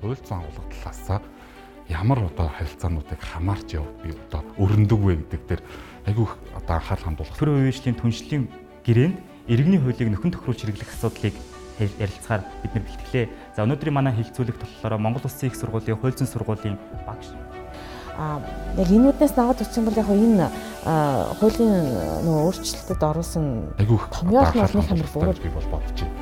хууль зүйн агуулга талаас ямар одоо харилцаануудыг хамаарч яв би одоо өрнөдөг вэ гэдэг дээр айгүй одоо анхаарал хандуулах. Төр үеийн түншлэлийн гэрээнд иргэний хуулийг нөхөн тохируулж хэрэглэх асуудлыг ярилцахаар бид нар бэлтгэлээ. За өнөөдрийн манай хилцүүлэг болохоор Монгол Улсын их сургуулийн хууль зүйн сургуулийн багш а яг энүүднээс наваад утсан бол яг энэ хуулийн нөгөө өөрчлөлтөд оруулсан томьёолын олны хамар бөгөөд би бол бодож байна.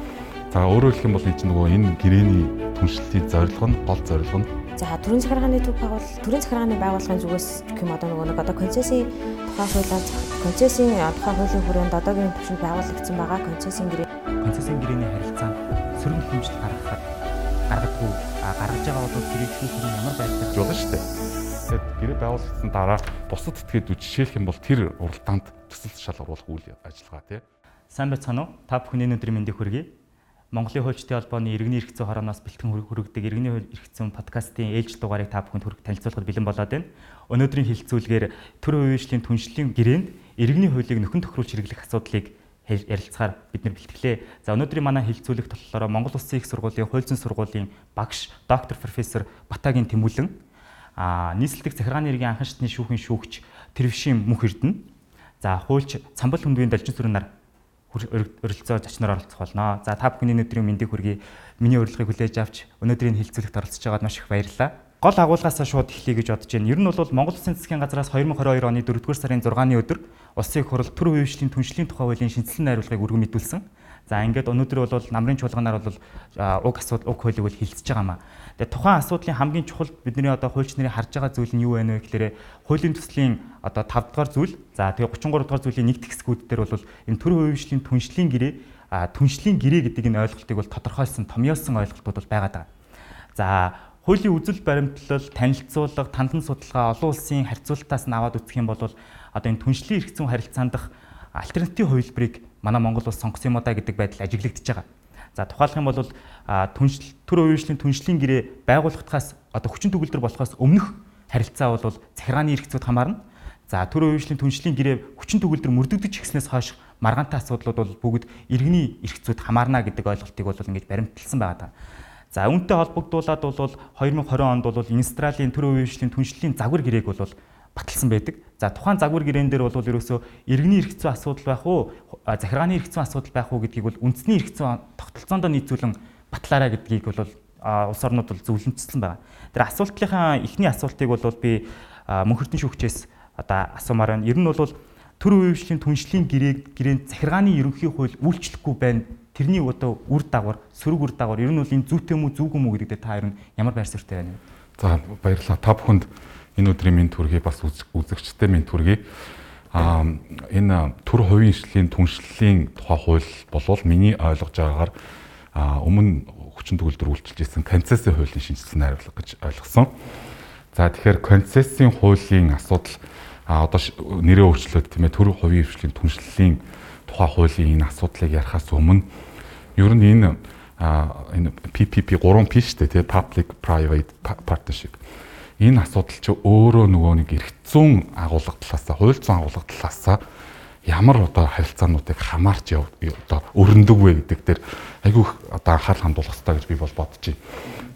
За өөрөөр хэлэх юм бол энэ чинь нөгөө энэ гэрээний түншлэлтийн зорилго нь гол зорилго нь За төрийн захиргааны төв байгуул төрийн захиргааны байгууллагын зүгээс гэх юм одоо нөгөө нэг одоо концессийн тухай хуулиар концессийн тухай хуулийн хүрээнд одоогийн төвшөнд байгуулагдсан байгаа концессийн гэрээ концессийн гэрээний харилцаанд сөрөг хэмжил гаргахад гаргадгүй гаргаж байгаа бол тэрийг шүүхийн ямар байдлаар болно шүү дээ. Тэгэхээр гэрээ байгуулагдсан дараа бусад этгээдүүд жишээлх юм бол тэр уралдаанд төсөл шал оруулах үйл ажиллагаа тий. Сайн байцгаана уу? Та бүхний өнөөдрийн мэндийг хүргэе. Монголын хуульчдын холбооны иргэний эрх зүйн хорооноос бэлтгэн хүргэдэг иргэний эрх зүйн подкастын ээлж дугаарыг та бүхэнд хүргэх танилцуулахад бэлэн болоод байна. Өнөөдрийн хилцүүлгээр төр үеийн түншлийн гэрээнд иргэний хуулийг нөхөн тохируулж хэрэглэх асуудлыг ярилцахаар бид нар бэлтгэлээ. За өнөөдрийн манай хилцүүлэг болохоор Монгол Улсын их сургуулийн хууль зүйн сургуулийн багш доктор профессор Батагийн Тэмүүлэн а нийслэлдэх захиргааны иргэн анхан шатны шүүхийн шүүгч Тэрвшин Мөнх Эрдэнэ за хуульч Цамбал хүндвийн далжин сүрэн нар өрөлцөө зочноор оролцох болно. За та бүхний өнөөдрийн мэндийг хүргэе. Миний урилгыг хүлээж авч өнөөдрийн хилцүүлэгт оролцож байгаад маш их баярлалаа. Гол агуулгаас шууд эхлэе гэж бодож байна. Ер нь бол Монгол Улсын засгийн газраас 2022 оны 4-р сарын 6-ны өдөр Улсын их хурл төр үеийн түншлийн тухай хуулийн шинжилсэн найруулгыг өргөн мэдүүлсэн. За ингээд өнөөдөр бол намрын чуулганаар бол уг асуудал уг хуулийг бол хилцэж байгаа маа. Тэгээ тухайн асуудлын хамгийн чухал бидний одоо хуульч нарын харж байгаа зүйл нь юу вэ гэхээр хуулийн төслийн одоо 5 дугаар зүйл за тэгээ 33 дугаар зүйлийн нэг тэгсгүүд дээр бол энэ төр хувийн түншлийн гэрээ түншлийн гэрээ гэдэг энэ ойлголтыг бол тодорхойлсон томьёолсон ойлголтууд бол байгаа даа. За хуулийн үзэл баримтлал, танилцуулга, тандан судалгаа, олон улсын харьцуулалтаас нь аваад үзэх юм бол одоо энэ түншлийн эрх зүйн харилцаанд дах альтернатив хувилбарыг манай Монгол улс сонгосон юм да гэдэг байдал ажиглагдчихж байгаа. За тухайлах юм бол түншил төр үеийн түншлийн гэрээ байгуулагдахаас одоо хүчин төгөлдөр болохоос өмнөх харилцаа бол захиргааны эрх зүйд хамаарна. За төр үеийн түншлийн гэрээ хүчин төгөлдөр мөрдөгдөж ихснээс хойш маргаантай асуудлууд бол бүгд иргэний эрх зүйд хамаарна гэдэг ойлголтыг бол ингэж баримталсан байгаа. За үүнтэй холбогдуулаад бол 2020 онд бол Инстралийн төр үеийн түншлийн загвар гэрээг бол баталсан байдаг. За тухайн загвар гэрээн дээр бол ерөөсөө иргэний эрх зүйн асуудал байх уу, захиргааны эрх зүйн асуудал байх уу гэдгийг бол үндэсний эрх зүйн тогтолцоонд нийцүүлэн батлаарай гэдгийг бол улс орнууд бол зөвлөмжсөн байна. Тэр асуултынхаа эхний асуултыг бол би мөнхөрдөн шүүгчээс одоо асуумаар байна. Ер нь бол төр үеийн түншлийн гэрээг гэрээнд захиргааны ерөнхий хууль үйлчлэхгүй байна. Тэрний одоо үр дагавар, сөрөг үр дагавар ер нь бол энэ зүйтэй мүү зүггүй мүү гэдэг дээр та ер нь ямар байр суурьтай байна вэ? За баярлалаа. Та бүхэнд энэ өдрийн минь төргий бас үзэгчтэй минь төргий а энэ төр хувийн ишлийн түншлэлийн тухай хууль болвол миний ойлгож байгаагаар өмнө хүчин төгөлдөр үйлчилж исэн концессийн хуулийн шинжилсэн найруулга гэж ойлгосон. За тэгэхээр концессийн хуулийн асуудал одоо нэрээ өөрчлөөд тийм ээ төр хувийн хвшлийн түншлэлийн тухай хуулийн энэ асуудлыг ярихаас өмнө ер нь энэ энэ PPP 3P шүү дээ тийм public private partnership энэ асуудал чи өөрөө нөгөө нэг эрх зүүн агуулга талаасаа, хууль зүйн агуулга талаасаа ямар одоо харилцаануудыг хамаарч одоо өрнөдөг вэ гэдэг дээр айгүй одоо анхаарал хандуулах хэрэгтэй гэж би бол бодож байна.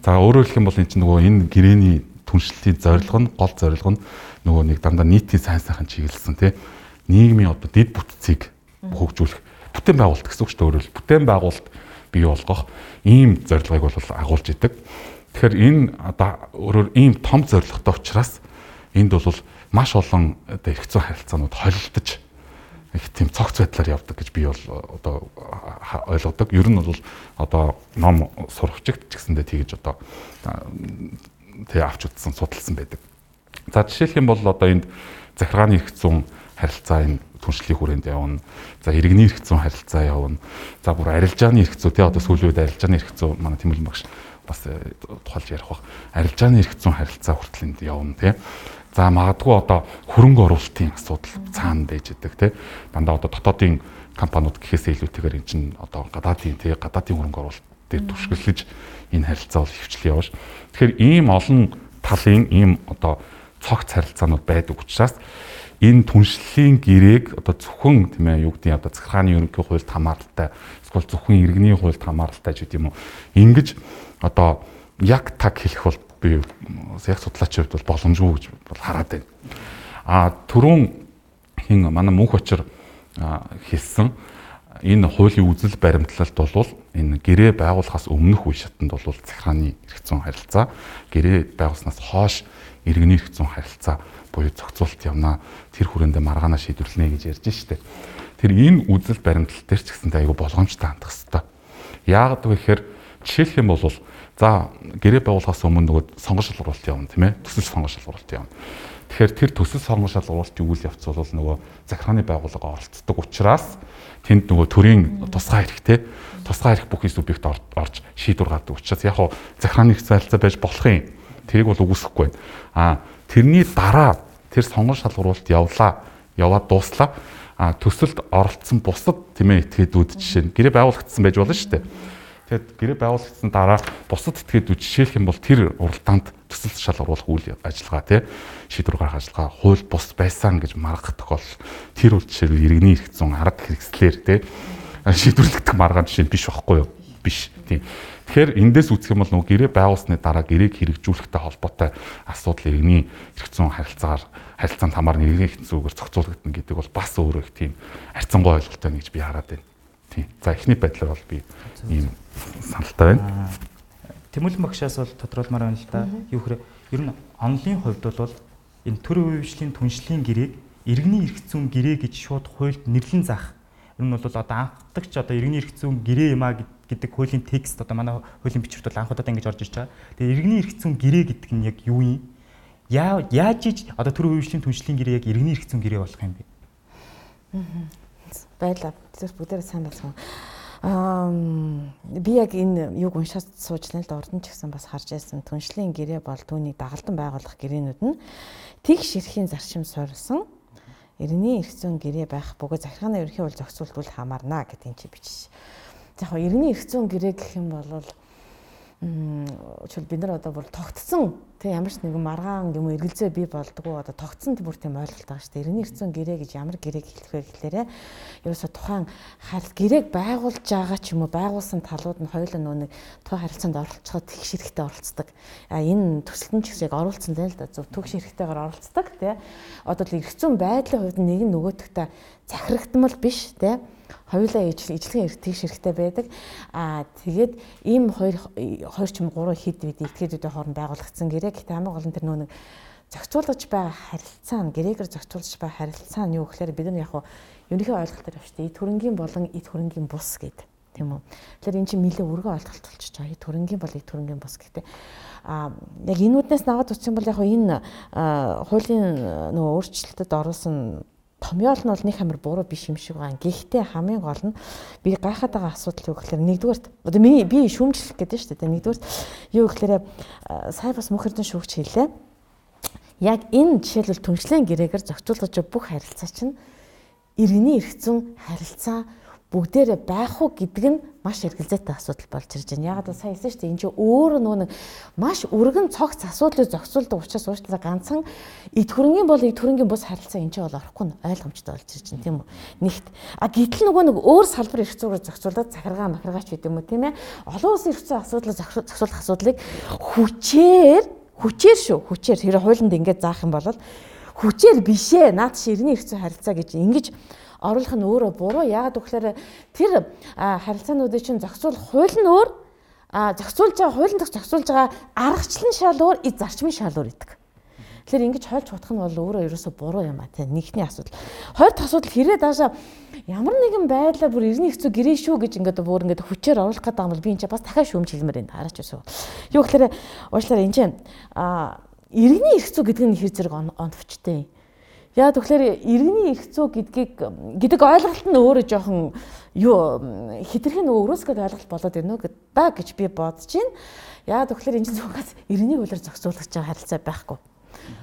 За өөрөөр хэлэх юм бол энэ чинь нөгөө энэ гэрээний түншлтийн зорилго нь гол зорилго нь нөгөө нэг дандаа нийтийн сайн сайхан чиглэлсэн тий нийгмийн одоо дид бүтцийг хөгжүүлэх бүтээн байгуулалт гэсэн үг шүү дээ өөрөөр бүтээн байгуулалт бий болгох ийм зорилгыг бол агуулж идэг. Тэгэхээр энэ одоо өөрөөр ийм том зорилготой учраас энд бол маш олон одоо эрх зүйн харилцаанууд холилдож их тийм цогц байдлаар явдаг гэж би бол одоо ойлгодог. Ер нь бол одоо ном сурагчигт ч гэсэндээ тэгэж одоо тэг авч утсан судалсан байдаг. За жишээлх юм бол одоо энд захиргааны эрх зүйн харилцаа энэ түншлэлийн хүрээнд явна. За иргэний зүйн харилцаа явна. За бүр арилжааны зүй тий одоо сүүлийн үед арилжааны зүй манай Тэмүүлэн багш бас э, тухайлж ярих бах арилжааны зүйн харилцаа хүртэл энд явна тий. За магадгүй одоо хөрөнгө оруулалтын асуудал цаана байж идэг тий. Дандаа одоо дотоодын компаниуд гэхээсээ илүүтэйгээр эн чинь одоо гадаадын тий гадаадын хөрөнгө оруулалт дээр түшгэлж энэ харилцаа бол хөвчлэн явж. Тэгэхээр ийм олон талын ийм одоо цогц харилцаанууд байдаг учраас энэ түншлэлийн гэрээг одоо зөвхөн тийм ээ юу гэдэг нь одоо захиргааны ерөнхий хуульд хамааралтай эсвэл зөвхөн иргэний хуульд хамааралтай ч гэдэг юм уу ингэж одоо яг таг хэлэх бол би яг судлаачийн хувьд бол боломжгүй гэж бол хараад байна. А түрүүн хин манай мөнх очир хэлсэн энэ хуулийн үзэл баримтлалд бол энэ гэрээ байгуулахаас өмнөх үе шатанд бол захиргааны эрх зүйн харилцаа гэрээ байгуулснаас хойш иргэний эрх зүйн харилцаа буюу зохицуулт явна тэр хүрээндээ маргаана шийдвэрлэнэ гэж ярьж штэ. Тэр энэ үзэл баримтлал дээр ч гэсэнтэй айгу болгоомжтой хандах хэрэгтэй. Яагаад гэхээр жишээлх юм бол за гэрээ байгуулахаас өмнө нөгөө сонгон шалгуулалт явна тийм ээ төсөл сонгон шалгуулалт явна. Тэгэхээр тэр төсөл сонгон шалгуулалтын үйл явц бол нөгөө захиргааны байгууллага оролцдог учраас тэнд нөгөө төрийн тусгай хэрэгтэй тусгай хэрэг бүхий субъект орж шийдвэр гаргадаг учраас яг хоо захиргааны харилцаа байж болох юм. Тэрийг бол үгүйсэхгүй байна. А Тэрний дараа тэр сонгон шалгуулалт явлаа. Яваад дууслаа. А төсөлд оролцсон бусад тийм ээ этгээдүүд жишээ нь гэрээ байгуулагдсан байж болно шүү дээ. Тэгэхээр гэрээ байгуулагдсан дараа бусад этгээдүүд жишээлх юм бол тэр уралдаанд төсөл шалгаруулах үйл ажиллагаа тий шийдвэр гаргах ажиллагаа хууль бус байсан гэж маргах тохиол тэр үл жишээ иргэний эрх зүйн арга хэрэгслэр тий шийдвэрлэгдэх маргаан жишээ биш байхгүй юу? Биш. Тийм. Тэгэхээр эндээс үүсэх юм бол нөгөө гэрээ байгуулсны дараа гэрээг хэрэгжүүлэхтэй холбоотой асуудал иргэний зүйн харилцаагаар харилцаанд хамаар нэгэн их зүгээр зохицуулагдана гэдэг бол бас өөрөө их тийм харьцангуй ойлголттой нэг гэж би хараад байна. Тийм. За эхний байдлаар бол би ийм саналтай байна. Тэмүүлэн багшаас бол тодруулмаар байна л да. Юу гэхээр ер нь онлын хувьд бол энэ төр үеийн түншлийн гэрээг иргэний эрх зүйн гэрээ гэж шууд хуульд нэрлэн заах. Ер нь бол одоо анхдагч одоо иргэний эрх зүйн гэрээ юм а гэдэг хуулийн текст одоо манай хуулийн бичвэрт бол анх удаа ингэж орж ирж байгаа. Тэгээ иргэний эрх зүйн гэрээ гэдэг нь яг юу юм? Яа яаж иж одоо төр үеийн түншлийн гэрээ яг иргэний эрх зүйн гэрээ болох юм бэ? Баялаа. Тэрс бүгдээрээ сайн болсон. Аа би яг энэ юг уншаад суужлаа л да урд нь ч гэсэн бас харж байсан. Түншлийн гэрээ бол түүнийг дагалдан байгуулах гэрээнүүд нь тэгш эрхийн зарчим суурилсан иргэний эрх зүйн гэрээ байх бөгөөд захиргааны ерөнхий уул зохицуултгүй хамаарна гэдэг юм чи бичиж яг иргэний эрх зүйн гэрээ гэх юм бол чөл бид нар одоо бүр тогтцсон тэг ямар ч нэгэн маргаан юм эргэлзээ бий болдгоо одоо тогтцсон бүр тийм ойлголт байгаа шүү дээ. Иргэний зүйн гэрээ гэж ямар гэрээг хэлэх вэ гэхлээрэ ерөөсө тухайн харил гэрээг байгуулж байгаа ч юм уу байгуулсан талууд нь хоёулаа нөө нэг тухайн харилцаанд оролцоход тэгш хэрэгтэй оролцдог. А энэ төсөлтөн ч гэсэн яг оруулсан л да зөв төгш хэрэгтэйгээр оролцдог тий. Одоо л зүйн байдлын хувьд нэг нь нөгөөтгтээ захирагдмал биш тий хоёулаа ижлэхэн эрхтгийш хэрэгтэй байдаг. Аа тэгээд ийм хоёр хоёр ч юм гурван хэд бид этгээдүүдийн хооронд байгуулагдсан гэрээ. Гэхдээ хамгийн гол нь тэр нөө нэг зохицуулж байгаа харилцаа нь гэрээгээр зохицуулж байгаа харилцаа нь юу гэхээр бид нар яг ерөнхий ойлголтоор авчтай эд хөрөнгийн болон эд хөрөнгийн бус гэдэг тийм үү. Тэгэхээр эн чинь нэлээ өргөн ойлголт болчихж байгаа. Эд хөрөнгийн бол эд хөрөнгийн бус гэдэг. А яг энүүднээс наваад утсан бол яг энэ хуулийн нөгөө өөрчлөлтөд оруулсан томьёол нь бол нэг амар буруу биш юм шиг байгаа. Гэхдээ хамгийн гол нь би гайхаад байгаа асуудал юу гэхээр нэгдүгээрт одоо миний би шүүмжлэх гэдэг нь шүү дээ. Нэгдүгээрт юу гэхээр сая бас мөхөрдөн шүүгч хэлээ. Яг энэ жишээлбэл түншлэн гэрээгээр зохицуулж бүх харилцаа чинь иргэний зүйн харилцаа бүгдээрээ байх уу гэдэг нь маш эргэлзээтэй асуудал болж ирж байна. Ягаад сая хэлсэн шүү дээ. Энд чинь өөр нөгөө нэг маш өргөн цогц асуудлыг зохицуулдаг учраас уучлаа ганцхан эд хөрөнгийн бол эд хөрөнгийн бус харилцаа энэ чинь бол орохгүй нь ойлгомжтой болж ирж байна тийм үү. Нэгт а гэтэл нөгөө нэг өөр салбар эрх зүйрээр зохицуулаад захиргаа махиргаач гэдэг юм уу тийм ээ. Олон улсын эрх зүйн асуудлыг зохицуулах асуудлыг хүчээр хүчээр шүү. Хүчээр тэр хуулинд ингээд заах юм бол хүчээр бишээ. Наад чи иргэний эрх зүйн харилцаа гэж ингэж оруулах нь өөрөө буруу. Яагаад гэвэл тэр харилцаануудыг чинь зохицуулах хууль нь өөр а зохицуулж байгаа хуулийн дах зохицуулж байгаа аргачлалын шал өөр, зарчмын шал өөр гэдэг. Тэгэхээр ингэж хойлж хутах нь бол өөрөө ерөөсө буруу юм а тийм нэгний асуудал. Хоёр дахь асуудал хэрэг даашаа ямар нэгэн байдлаар бүр иргэний хэцүү гэрээ шүү гэж ингээд бүр ингээд хүчээр оруулах гэдэг юм бол би энэ чинь бас дахиад шүүмж хэлмээр байна. Хараач үсв. Юу гэхээр уучлаарай энэ чинь а иргэний хэцүү гэдэг нь хэр зэрэг оновчтой юм Яа тэгэхээр иргэний эрх зүй гэдгийг гэдэг ойлголт нь өөрөө жоохон юу хитрхийн нөгөө өрөөсгöd ойлголт болоод байна уу да гэж би бодож байна. Яа тэгэхээр энэ зүгээс иргэний хуулиар зохицуулах байгаа харилцаа байхгүй.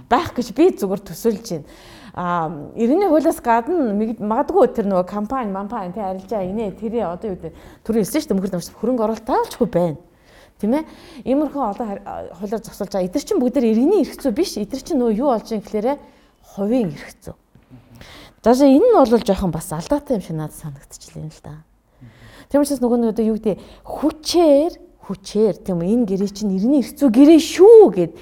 байх гэж би зүгээр төсөөлж байна. А иргэний хуулиас гадна магадгүй тэр нөгөө компани, компани тий арилжаа инээ тэрий одоо юу түрүү хэлсэн шүү дээ мөхөр намш хөрөнгө оруулалт таалчгүй байна. Тийм ээ? Иймэрхүү одоо хуулиар зогсуулж байгаа. Эдгэр чинь бүгд иргэний эрх зүй биш. Эдгэр чинь нөгөө юу болж байгаа гэхлээрэ хувийн эрх зүй. За энэ нь бол жоохон бас алдаатай юм шиг надад санагдчихлээ л да. Тийм учраас нөгөө нэг одоо юу гэдэг хүчээр хүчээр тийм энэ гэрээ чинь иргэний эрх зүй гэрээ шүү гэд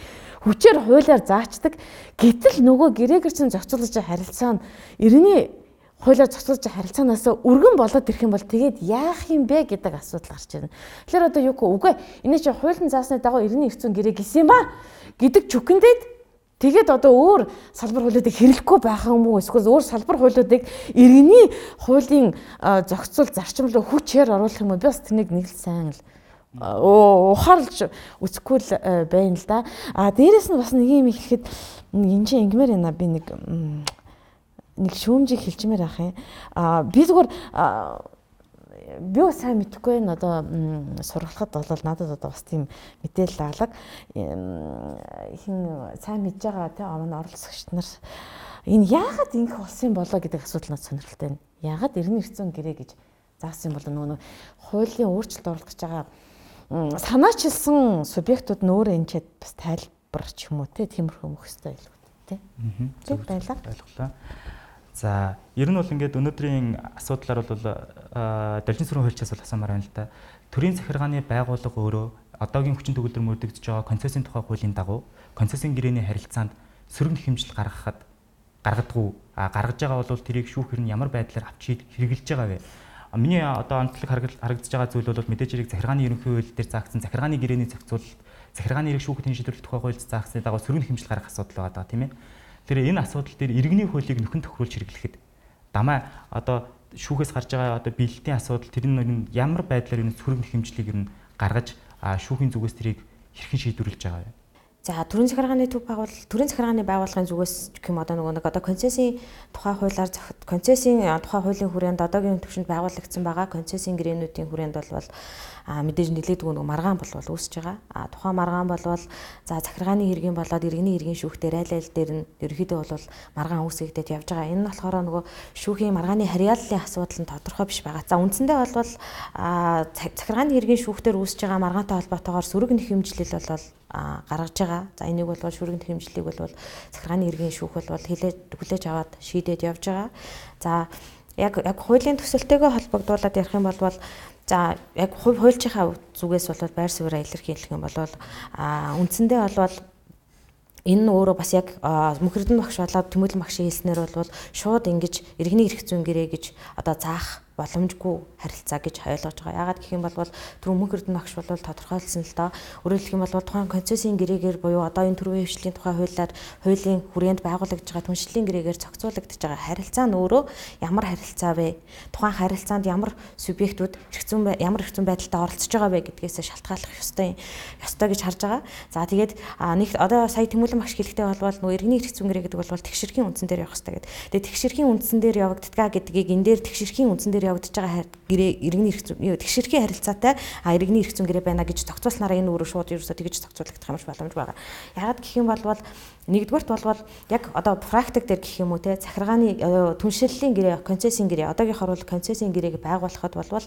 хүчээр хуулиар заачдаг. Гэтэл нөгөө гэрээгээр чинь зохицуулж харилцаа нь иргэний хуулиар зохицуулж харилцаанаас өргөн болоод ирэх юм бол тэгээд яах юм бэ гэдэг асуудал гарч ирнэ. Тэгэхээр одоо юу гэх үгүй энэ чинь хуулийн заасны дагуу иргэний эрх зүйн гэрээ гисэн ба гэдэг чүкэндэд тэгээд одоо өөр салбар хуулиудыг хэрэглэхгүй байх юм уу эсвэл өөр салбар хуулиудыг иргэний хуулийн зохицуул зарчим руу хүчээр оруулах юм уу би бас тэнийг нэг л сайн л ухаарлж үсэхгүй л байна л да. А дээрэс нь бас нэг юм ихэд энэ чинь ингмэр яна би нэг нэг шүүмжийг хэлчмээр ах юм. А би зүгээр би бас сайн мэдэхгүй байна. Одоо сургалахад бол надад одоо бас тийм мэдээлэл алга хин сайн мэдж байгаа те өмнө оролцогчд нар энэ яагаад ингэх болсон болоо гэдэг асуудал надад сонирхолтой байна. Яагаад эргэн ирцэн гэрээ гэж заасан болоо нөгөө хуулийн өөрчлөлт оруулах байгаа санаачилсан субъектууд нөөрэ энэ чад бас тайлбар ч юм уу те тиймэрхүү мөх хөстэй илүү те. Аа. Баярлалаа. Ойлголоо. За, ер нь бол ингээд өнөөдрийн асуудлаар бол должин сүрэн хуульчаас бол асуумаар байна л да. Төрийн захиргааны байгууллага өөрөө одоогийн хүчин төгөлдөр мөрдөгдөж байгаа концессийн тухай хуулийн дагуу концессийн гэрээний харилцаанд сөрөг хэмжил гаргахад гаргадгүй гаргаж байгаа бол тэрийг шүүхэр нь ямар байдлаар авч хэрэгжилж байгаа вэ? Миний одоо онцлог харагдаж байгаа зүйл бол мэдээж хэрэг захиргааны ерөнхий хууль дээр заагдсан захиргааны гэрээний зохицуулалт захиргааны эрх шүүхтийн шийдвэрлэх тухай хуульд заагдсны дагуу сөрөг хэмжил гаргах асуудал байгаа тийм ээ. Тэр энэ асуудал дээр иргэний хуулийг нөхөн тохируулж хэрэглэхэд дамаа одоо шүүхээс гарч байгаа одоо бэлтийн асуудал тэр нь ямар байдлаар энэ сөрөг хэмжлийг ер нь гаргаж шүүхийн зүгээс тэрийг хэрхэн шийдвэрлэж байгаа вэ? За төрийн захиргааны төв байгуул төрийн захиргааны байгууллагын зүгээс гэх юм одоо нөгөө нэг одоо концессийн тухай хуулиар концессийн тухай хуулийн хүрээнд одоогийн төвшөнд байгуулагдсан байгаа концессийн гэрээнүүдийн хүрээнд бол мэдээж нэлээдгүй нэг маргаан болвол үүсэж байгаа. А тухайн маргаан болвол за захиргааны хэргийн болоод иргэний хэргийн шүүхтэр айл айл дээр нь ерөөхдөө бол маргаан үүсгэгдээд явж байгаа. Энэ нь болохоор нөгөө шүүхийн маргааны харьяаллын асуудал нь тодорхой биш байгаа. За үндсэндээ бол захиргааны хэргийн шүүхтэр үүсэж байгаа маргаантай холбоотойгоор сөрөг нөх хэмжлэл бол гаргаж байгаа. За энийг бол шүргэн хэмжлэлийг бол захиргааны иргэн шүүх бол хилээд хүлээж аваад шийдээд явж байгаа. За яг яг хуулийн төсөлтөйгөө холбогдуулаад ярих юм бол За яг хувь хуульчийнхаа зүгээс бол байр сууриа илэрхийлэх юм бол а үндсэндээ бол энэ нь өөрөө бас яг мөхөрдөн багш болоод тэмүүлэн багшийн хэлснээр бол шууд ингэж иргэний эрх зүйн гэрээ гэж одоо заах боломжгүй харилцаа гэж ойлгож байгаа. Яагаад гэх юм бол түрүүн мөнх эрдэнэ багш бол тодорхойлсон л доо. Өөрөөр хэлэх юм бол тухайн концессийн гэрээгээр буюу одоо энэ төрийн хвшлийн тухай хуулиар хуулийн хүрээнд байгуулагдж байгаа түншлэлийн гэрээгээр зохицуулагдж байгаа харилцаа нь өөрөө ямар харилцаа вэ? Тухайн харилцаанд ямар субъектууд эрхцэн ямар эрхцэн байдалтай оролцож байгаа вэ гэдгээс шалтгааллах ёстой ёстой гэж харж байгаа. За тэгээд нэг одоо сая тэмүүлэн багш хэлэхдээ бол нөгөө иргэний эрхцэн гэрээ гэдэг бол тэгшэрхийн үндсэн дээр явах хэрэгтэй гэдэг. Тэгээд тэгшэрхийн үндсэн дээр явагддгаа гэдгийг энэ дээр тэгшэрхийн үндсэн дээр явагдаж байгаа гэрээ иргэний эрх зүйн тэгшэрхийн харилцаатай а иргэний эрх зүйн гэрээ байна гэж тогтцуулснараа энэ өөрөө шууд ерөөсөө тэгж тогтцуулагдах юмш боломж байгаа. Ягаад гэх юм бол нэгдүгээрт болвол яг одоо практик дээр гэх юм уу те захиргааны э, түншлэлийн гэрээ концессийн гэрээ одоогийнхоор бол концессийн гэрээг байгуулахад болвол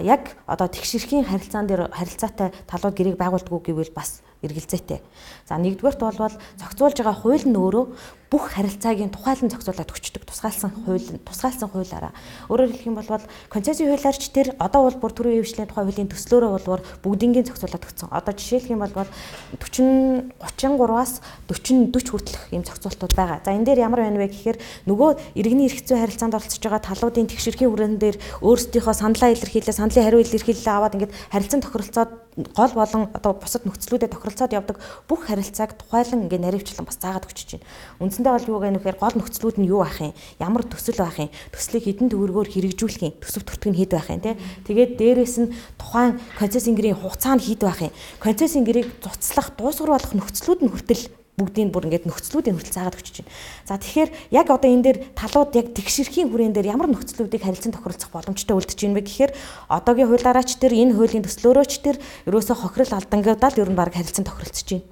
яг одоо тэгшэрхийн харилцаан дээр харилцаатай талууд гэрээг байгуулдаг уу гэвэл бас эргэлзээтэй. За нэгдүгээрт болвол зохицуулж байгаа хууль нь өөрөө бүх харилцаагийн тухайлан зохицуулаад өчтдөг тусгаалсан хууль тусгаалсан хуулиараа. Өөрөөр хэлэх юм бол концессийн хуулиарч тэр одоо бол бүр төрийн хэвшлийн тухай хуулийн төслөөрөө болвол бүгдингийн зохицуулаад өгсөн. Одоо жишээлх юм бол 40 33-аас 40 40 хүртэлх ийм зохицуултууд байгаа. За энэ дээр ямар байна вэ гэхээр нөгөө иргэний эрх зүйн харилцаанд оролцож байгаа талуудын тэгшэрхийн хүрээнд дээр өөрсдийнхөө саналаа илэрхийлээ, саналын хариу илэрхийлэлээ аваад ингээд харилцан тохиролцоод гол болон одоо бусад нөхцлүүдэд тохиролцоод явдаг бүх харилцааг тухайлан ингээд наривчлан бас заагаад өгч чинь. Үндсэн Үндсэндээ бол юу гэх нөхөр гол нөхцлүүд нь юу байх юм? Ямар төсөл байх юм? Төслийг хэдэн төгрөгөөр хэрэгжүүлэх юм? Төсөв төртөг нь хэд байх юм те? Тэгээд дээрэс нь тухайн концессийн гэрийн хугацаа нь хэд байх юм? Концессийн гэрээг цуцлах, дуусгар болох нөхцлүүд нь хүртэл бүгдийг бүр ингээд нөхцлүүдийн хүртэл заагаад өгч чинь. За тэгэхээр яг одоо энэ дээр талууд яг тэгшэрхийн хүрээнд дээр ямар нөхцлүүдийг харилцан тохиролцох боломжтой үлдэж байна вэ гэхээр одоогийн хуулиараач тэр энэ хуулийн төслөөрөөч тэр ерөөсө хохирол алдангаудаа л ер нь баг харилцан тохиролцож байна.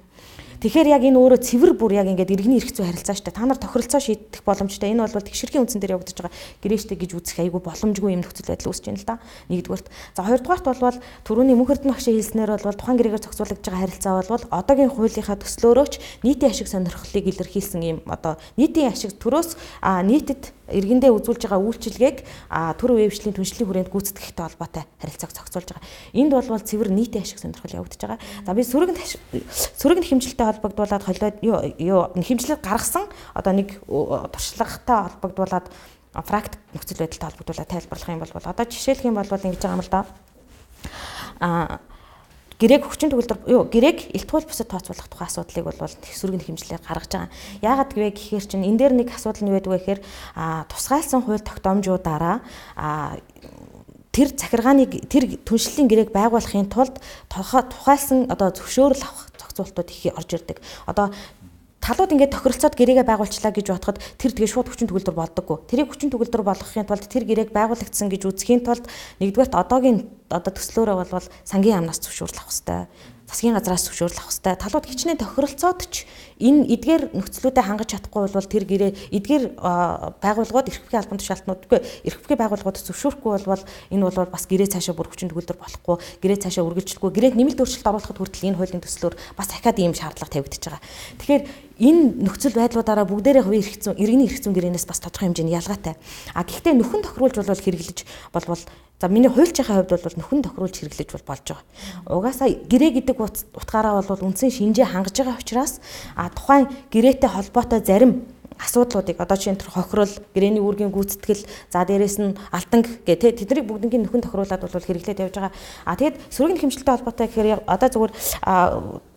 Тэгэхээр яг энэ өөрөө цэвэр бүр яг ингээд иргэний эрх зүй харилцаа штэ. Та нар тохиролцоо шийдэх боломжтой. Энэ бол тэгшэрхийн үндсэн дээр явагдаж байгаа гэрээштэй гэж үзэх айгүй боломжгүй юм нөхцөл байдал үүсэж байна л да. Нэгдүгээрт. За хоёрдугаарт болвол түрүүний мөнх эрдэнэ багшийн хэлснээр бол тухайн гэрээгээр зохицуулагдж байгаа харилцаа бол одоогийн хуулийнхаа төслөөрөөч нийтийн ашиг сонирхлыг илэрхийлсэн юм одоо нийтийн ашиг төрөөс нийтэд иргэндээ үзүүлж байгаа үйлчилгээг төр үеивчлийн түншлэлийн хүрээнд гүйцэтгэхтэй холбоотой харилцааг зохицуулж байгаа. Энд болвол цэвэр нийтийн ашиг сонирхол явагдаж байгаа. За би сөрөг сөрөг хэмжилттэй холбогдуулаад холиод юу хэмжлэл гаргасан одоо нэг туршлагатай холбогдуулаад практик нөхцөл байдалтай холбогдуулаад тайлбарлах юм бол одоо жишээлх юм бол ингэж байгаа юм л да. А гэрээг хүчин төгөлдөр юу гэрээг илтгүүл бусад тооцоолох тухай асуудлыг бол сөргөний хэмжлэлээр гаргаж байгаа. Яагаад гэвэ гэхээр чинь энэ дээр нэг асуудал нь байдаг гэхээр а тусгайлсан хууль тогтоомжуудаараа тэр захиргааны тэр түншлэлийн гэрээг байгуулахын тулд тухайлсан одоо зөвшөөрөл авах зохицуултууд их орж ирдэг. Одоо талууд ингээд тохиролцоод гэрээгээ байгуулчлаа гэж бодоход тэр тэгээ шууд хүчин төгөлдөр болдоггүй. Тэрийг хүчин төгөлдөр болгохын тулд тэр гэрээг байгуулагдсан гэж үзэхийн тулд нэгдүгээрт одоогийн одоо төслөөрөө болвол сангийн амнаас зөвшөөрөл авах хэрэгтэй засгийн газраас зөвшөөрөл авах хэрэгтэй. Талууд хичнээн тохиролцоод ч энэ эдгээр нөхцлүүдэд хангаж чадахгүй бол тэр гэрээ эдгээр байгууллагууд эрх бүхий албан тушаалтнууд үгүй эрх бүхий байгууллагууд зөвшөөрөхгүй бол энэ бол бас гэрээ цаашаа бүр хүчин төгөлдөр болохгүй гэрээ цаашаа үргэлжлэхгүй гэрээг нэмэлт өөрчлөлт оруулахад хүртэл энэ хуулийн төслөөр бас дахиад ийм шаардлага тавигдчихж байгаа. Тэгэхээр энэ нөхцөл байдлуудаараа бүгдээрээ хувийн эрх зүйн иргэний эрх зүйн гэрээнээс бас тодорхой хэмжээний ялгаатай. А гэхдээ нөхөн тохируулж болвол хэрэглэж болвол За миний хуульчийнхаа хувьд бол нөхөн тохируулж хэрэглэж бол болж байгаа. Угаасаа гэрээ гэдэг утгаараа бол үндсэн шинжээ хангаж байгаа учраас а тухайн гэрээтэй холбоотой зарим асуудлуудыг одоо чинь тэр хохирол, гэрээний үүргийн гүйцэтгэл, за дээрэс нь алтан гэх тэ тэднийг бүгднийг нөхөн тохируулаад бол хэрэглээд явж байгаа. А тэгэд сөрөгийн хэмжилттэй холбоотой гэхээр одоо зүгээр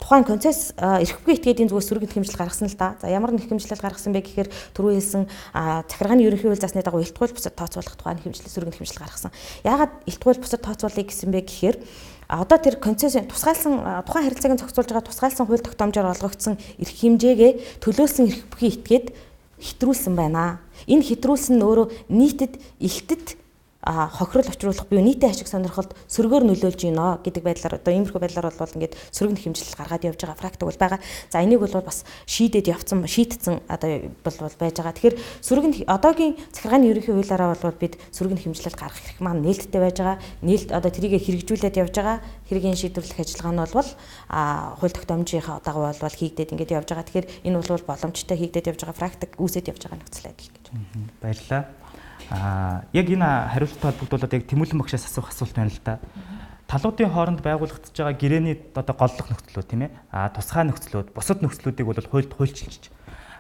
тухайн концесс эрх бүхий этгээдийн зүгээс сөрөгийн хэмжилт гаргасан л да. За ямар нэг хэмжилт гаргасан бэ гэхээр түрүү хэлсэн захиргааны ерөнхий хууль засны дагуу илтгүүл бусад тооцоолох тухайн хэмжилт сөрөгийн хэмжилт гаргасан. Яагаад илтгүүл бусад тооцоолъё гэсэн бэ гэхээр одоо тэр концессийн тусгайлсан тухайн харилцааг зохицуулж байгаа тусгайлсан хууль тогтоомжоор олгогдсон эрх хэмжээгээ төлөөсөн эрх бүхий этгээд хэтрүүлсэн байна. Энэ хэтрүүлсэн нь өөрөө нийтэд илтэд хохирол очруулах буюу нийтийн ашиг сонирхолд сөргөөр нөлөөлж гинэ гэдэг байдлаар одоо иймэрхүү байдлаар бол ингээд сөрөг хэмжилт гаргаад явж байгаа практик бол байгаа. За энийг бол бас шийдээд явцсан шийдтсэн одоо бол байж байгаа. Тэгэхээр сөрөг одоогийн захиргааны ерөнхий хуулиараа бол бид сөрөг хэмжилт гаргах хэрэг маань нээлттэй байж байгаа. Нээлт одоо трийг хэрэгжүүлээд явж байгаа. Хэргийн шийдвэрлэх ажиллагаа нь бол а хууль тогтоомжийнхаа дагуу бол хийгдээд ингээд явж байгаа. Тэгэхээр энэ бол боломжтой хийгдээд явж байгаа практик үүсээд явж байгаа нөхцөл байдал гэж. Баярлалаа. Аа яг энэ хариулттай холбогдуулаад яг Тэмүүлэн багшаас асуух асуулт байна л да. Талуудын хооронд байгуулагдаж байгаа гэрээний одоо голлох нөхцлүүд тийм ээ. Аа тусгай нөхцлүүд, бусад нөхцлүүдийг бол хуульд хуульчилж.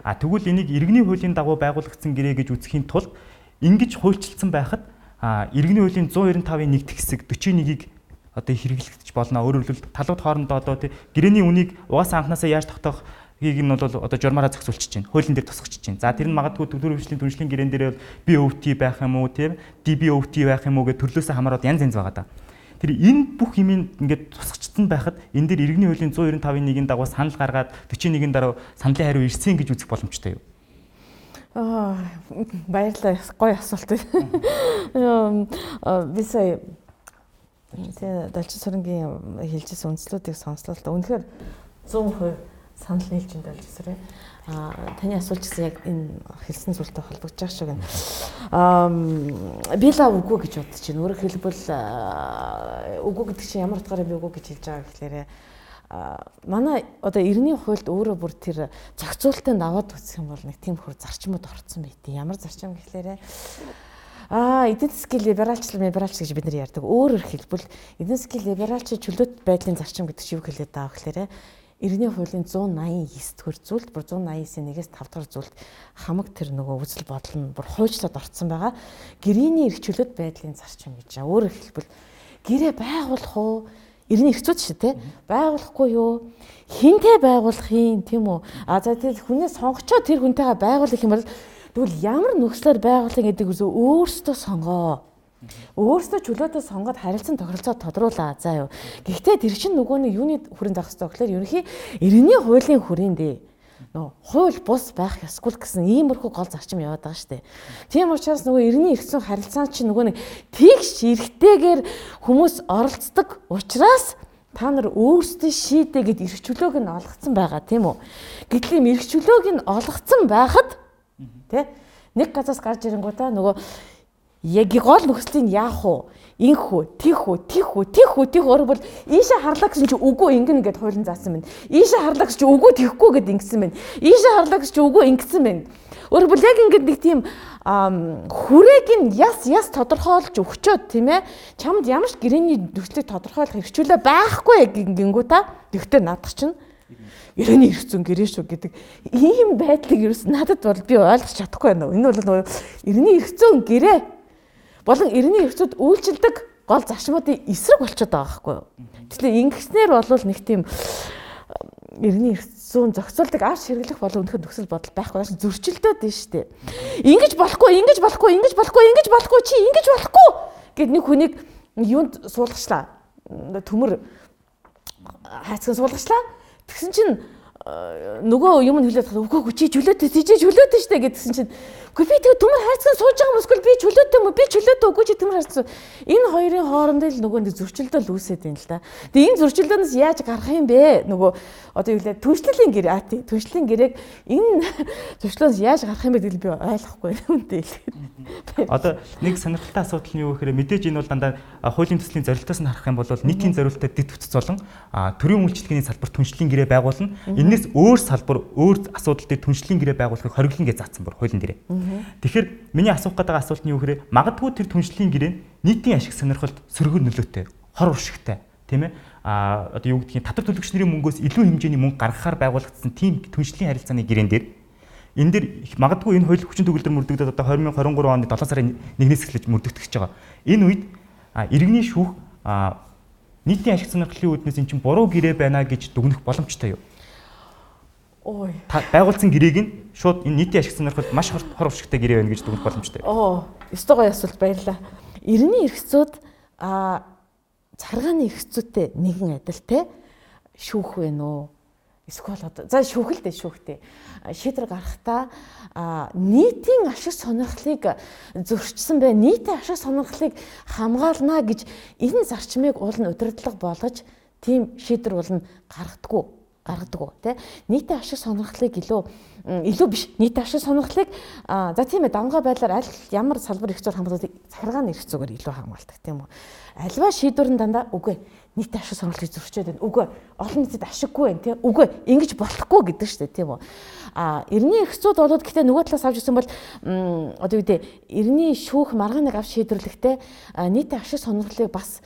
А тэгвэл энийг иргэний хуулийн дагуу байгуулагдсан гэрээ гэж үзэхийн тулд ингэж хуульчилсан байхад а иргэний хуулийн 195-ын нэгд хэсэг 41-ийг одоо хэрэглэгдэж болно. Өөрөөр хэлбэл талууд хоорондоо одоо гэрээний үнийг угаасаа анханасаа яаж тогтоох гийг нь бол одоо журмаараа зохицуулчих чинь хуулийн дээр тусгахчих чинь. За тэр нь магадгүй төгтөр хвшлийн түншлийн гэрэн дээр BOT байх юм уу тийм DBOT байх юм уу гэх төрлөөсөө хамаарат янз янз байгаа да. Тэр энэ бүх юмыг ингээд тусгачтсан байхад энэ дээр иргэний хуулийн 195-ын нэгэн дагуу санал гаргаад 41-ийн дараа саналын хариу ирсэн гэж үзэх боломжтой юу? Аа баярлалаа. Гоё асуулт. Би сая тэгээ Далчин сүрэнгийн хэлжсэн үндслүүдийг сонслоо л да. Үнэхээр 100% санал нийлжинд болж эсрэг. А таны асуулт гэсэн яг энэ хэлсэн зүйлтэй холбогдож байгаа шиг байна. Аа би л үгүй гэж бодож байна. Өөрөөр хэлбэл үгүй гэдэг чинь ямар утгаараа би үгүй гэж хэлж байгаа гэхлээрэ манай одоо эртний хуульд өөрөө бүр тэр зохицуултанд аваад үзэх юм бол нэг тийм хөр зарчмууд орцсон байт. Ямар зарчим гэхлээрэ Аа, эдийн засгийн либералчлал, либералч гэж бид нар ярьдаг. Өөрөөр хэлбэл эдийн засгийн либералч чөлөөт байдлын зарчим гэдэг чинь юу хэлээд байгаа гэхээр Иргэний хуулийн 189 дэх зүйлд бүр 189-ийн 1-ээс 5 дахь зүйлд хамаг тэр нөгөө үзэл бодол нь бүр хуйчлаад орцсон байгаа. Гэрээний эрх чөлөөт байдлын зарчим гэж. Өөрөөр хэлбэл гэрээ байгуулах уу? Иргэний эрх зүйд шүү дээ. Байгуулахгүй юу? Хинтээ байгуулах юм тийм үү? А за тэр хүнээ сонгочоо тэр хүнтэйгээ байгуулах юм бол тэгвэл ямар нөхцлөөр байгуулах гэдэг үсөө өөрсдөө сонгоо Өөрөөсөө чөлөөтэй сонгоод харилцан тохиролцоо тодруулаа. За юу. Гэхдээ тэр чинь нөгөө нэг юуны хүрээнд авах хэрэгтэй гэхээр ерөнхий иргэний хуулийн хүрээнд нөө хууль бус байх ёсгүй гэсэн иймэрхүү гол зарчим яваад байгаа шүү дээ. Тийм учраас нөгөө иргэний эрх зүйн харилцаа чинь нөгөө нэг тэгш эргэтэйгээр хүмүүс оролцдог учраас та нар өөрсдөө шийдэ гэд эрхчлөөг нь олгоцсон байгаа тийм үү. Гэтэл юм эрхчлөөг нь олгоцсон байхад тий нэг газаас гарч ирэнгүүтээ нөгөө яг гол нөхцөлийг яах вэ? Инх үү, тих үү, тих үү, тих үү, тих өөр бол ийшээ харлаа гэсэн чи үгүй ингэнэ гэд хуйлан заасан байна. Ийшээ харлаа гэсэн чи үгүй тихгүй гэд ингэсэн байна. Ийшээ харлаа гэсэн чи үгүй ингэсэн байна. Өөр бол яг ингэдэг нэг тийм хүрээг нь яс яс тодорхойлж өгчөөд тийм ээ чамд ямар ч гэрээний нөхцөлийг тодорхойлох хэрэгчлээ байхгүй гингүү та тэгтээ надах чинь Ирэний эрх зүйн гэрээ шүү гэдэг ийм байдлыг ерөөс надад бол би ойлгож чадахгүй байна. Энэ бол эрх зүйн гэрээ болон ирэний эрх зүйд үйлчилдэг гол зарчмуудын эсрэг болчиход байгаа байхгүй юу. Тэгэхээр ингэснээр бол нэг тийм иргэний эрх зүйн зохицуулдаг арш хэрэглэх болон өнөхөр нөхцөл бодол байхгүй маш зөрчилдөөд нь шүү дээ. Ингиж болохгүй, ингиж болохгүй, ингиж болохгүй, ингиж болохгүй чи ингиж болохгүй гэд нэг хүнийг юунд суулгачлаа. Төмөр хайцхан суулгачлаа. Тэгсэн чинь нөгөө юм нь хүлээд үгүй үгүй чи чөлөөтэй тийж чөлөөтэй штэ гэдгсэн чинь үгүй би тэгээ төмөр хайцсан сууж байгаа юм эсвэл би чөлөөтэй юм уу би чөлөөтэй үгүй чи төмөр хайцсан энэ хоёрын хооронд л нөгөө нэг зөрчилдөл үүсээд юм л да. Тэгээ энэ зөрчилдөөс яаж гарах юм бэ? Нөгөө одоо юу лээ түншлэлийн гэрээ аа тий түншлэлийн гэрээг энэ зөрчлөөс яаж гарах юм бэ гэдэл би ойлгохгүй үнтэй хэлээд. Одоо нэг сонирхолтой асуудал нь юу гэхээр мэдээж энэ бол дандаа хуулийн төслийн зорилтоос нь харах юм бол нийтийн зорилттой дэд бүтц болон төрийн үйлчлэгээний салбар түншлэлийн гэрээ байгуулна. Энээс өөр салбар өөр асуудал дээр түншлэлийн гэрээ байгуулахыг хориглон гэж заасан бүр хуулийн дээрээ. Тэгэхээр миний асуух гэдэг асуулт нь юу гэхээр магадгүй тэр түншлэлийн гэрээ нийтийн ашиг сонирхолд сөргөр нөлөөтэй, хор уршигтай тийм ээ а одоо юу гэдгийг татвар төлөгч нарын мөнгөөс илүү хэмжээний мөнгө гаргахаар байгуулагдсан тийм түншлэлийн харилцааны гэрээн дээр энэ дэр магадгүй энэ хууль хүчин төгөлдөр мөрдөгдөд одоо 2023 оны 7 сарын 1-ээс эхлэж мөрдөгдөх гэж байгаа. Энэ үед иргэний шүүх нийтийн ашиг сонирхлын үүднээс эн чинь буруу гэрээ байна гэж дүгнэх боломжтой юу? Ой. Байгуулсан гэрээг нь шууд энэ нийтийн ашиг сонирхолд маш хор уршигтай гэрээ байна гэж дүгнэх боломжтой. Оо, өстой гоё асуулт баярлаа. Иргэний эрхцүүд а царгааны эрхцүүтэй нэгэн адил те шүүх вэ нөө? Эсвэл одоо за шүүхэлтэй шүүхтэй. Шийдвэр гаргахтаа нийтийн ашиг сонирхлыг зөрчсөн бай, нийтийн ашиг сонирхлыг хамгаална гэж энэ зарчмыг уул нь удирдлага болгож тийм шийдвэр болно гаргадаггүй гаргадаг тий нийтийн ашиг сонирхлыг илүү илүү биш. Нийтийн ашиг сонирхлыг за тийм ээ давнгаа байдлаар аль ямар салбар их зур хамгаалалтыг захиргааны их зүгээр илүү хамгаалдаг тийм үү? Альва шийдвэр нь дандаа үгүй нийтийн ашиг сонирхлыг зөрчөөд байна. Үгүй олон нийтэд ашиггүй байна тий үгүй ингэж болохгүй гэдэг шүү дээ тийм үү? А эртний их зууд болоод гэтээ нөгөө талаас авч ирсэн бол одоо юу гэдэг эртний шүүх маргааныг авч шийдвэрлэхдээ нийтийн ашиг сонирхлыг бас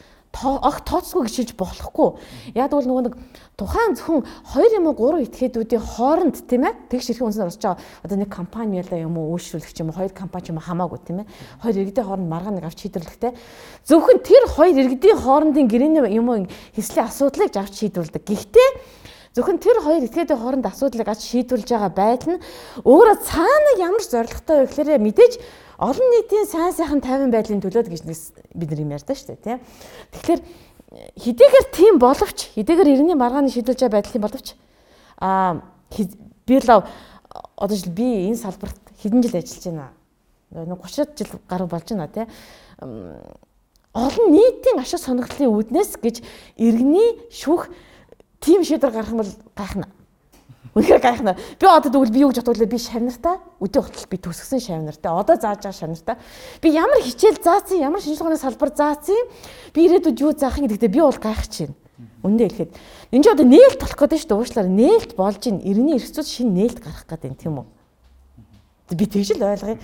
огт тооцгүй хэлж болохгүй. Яг бол нөгөө нэг тухайн зөвхөн 2 юм уу 3 этгээдүүдийн хооронд тийм ээ тэгш ирэх үнсээр орж байгаа одоо нэг компани ялаа юм уу үйлчлүүлэгч юм уу хоёр компани юм хамаагүй тийм ээ хоёр иргэдийн хооронд маргаан нэг авч шийдвэрлэхтэй зөвхөн тэр хоёр иргэдийн хоорондын гэрээний юм уу хэслийн асуудлыг авч шийдвэрлэдэг. Гэхдээ зөвхөн тэр хоёр этгээдийн хооронд асуудлыг авч шийдвэрлэж байгаа байдал нь өөрөө цаана ямар зоригтой вэ гэхээр мэдээж олон нийтийн сайн сайхан тайван байдлын төлөөд гэж бид нар юм ярьдаа шүү дээ тийм. Тэгэхээр хэдийгээр тийм боловч хэдийгээр иргэний маргааны байгаа байдлын боловч аа би л одоо жил би энэ салбарт хэдэн жил ажиллаж байна. Нэг 30 жил гаруй болж байна тий. Олон нийтийн ашиг сонирхлын үүднээс гэж иргэний шүүх тийм шийдвэр гаргах юм бол гайхна. Үнэхээр гайхна. Би одоо тэгвэл би юу гэж бодвол би шавнартаа өдөө хотол би төсгсөн шавнартаа одоо зааж байгаа шавнартаа би ямар хичээл заасан ямар шинжилгээний салбар заасан би ирээдүйд юу заах юм гэдэгтээ би бол гайхаж байна. Үндэ хэлэхэд энэ ч одоо нээлт болох гэдэг шүү дээ уучлаарай нээлт болж ин эртний эрсцүүд шинэ нээлт гарах гэдэг юм тийм үү? Би тэгж л ойлгоё.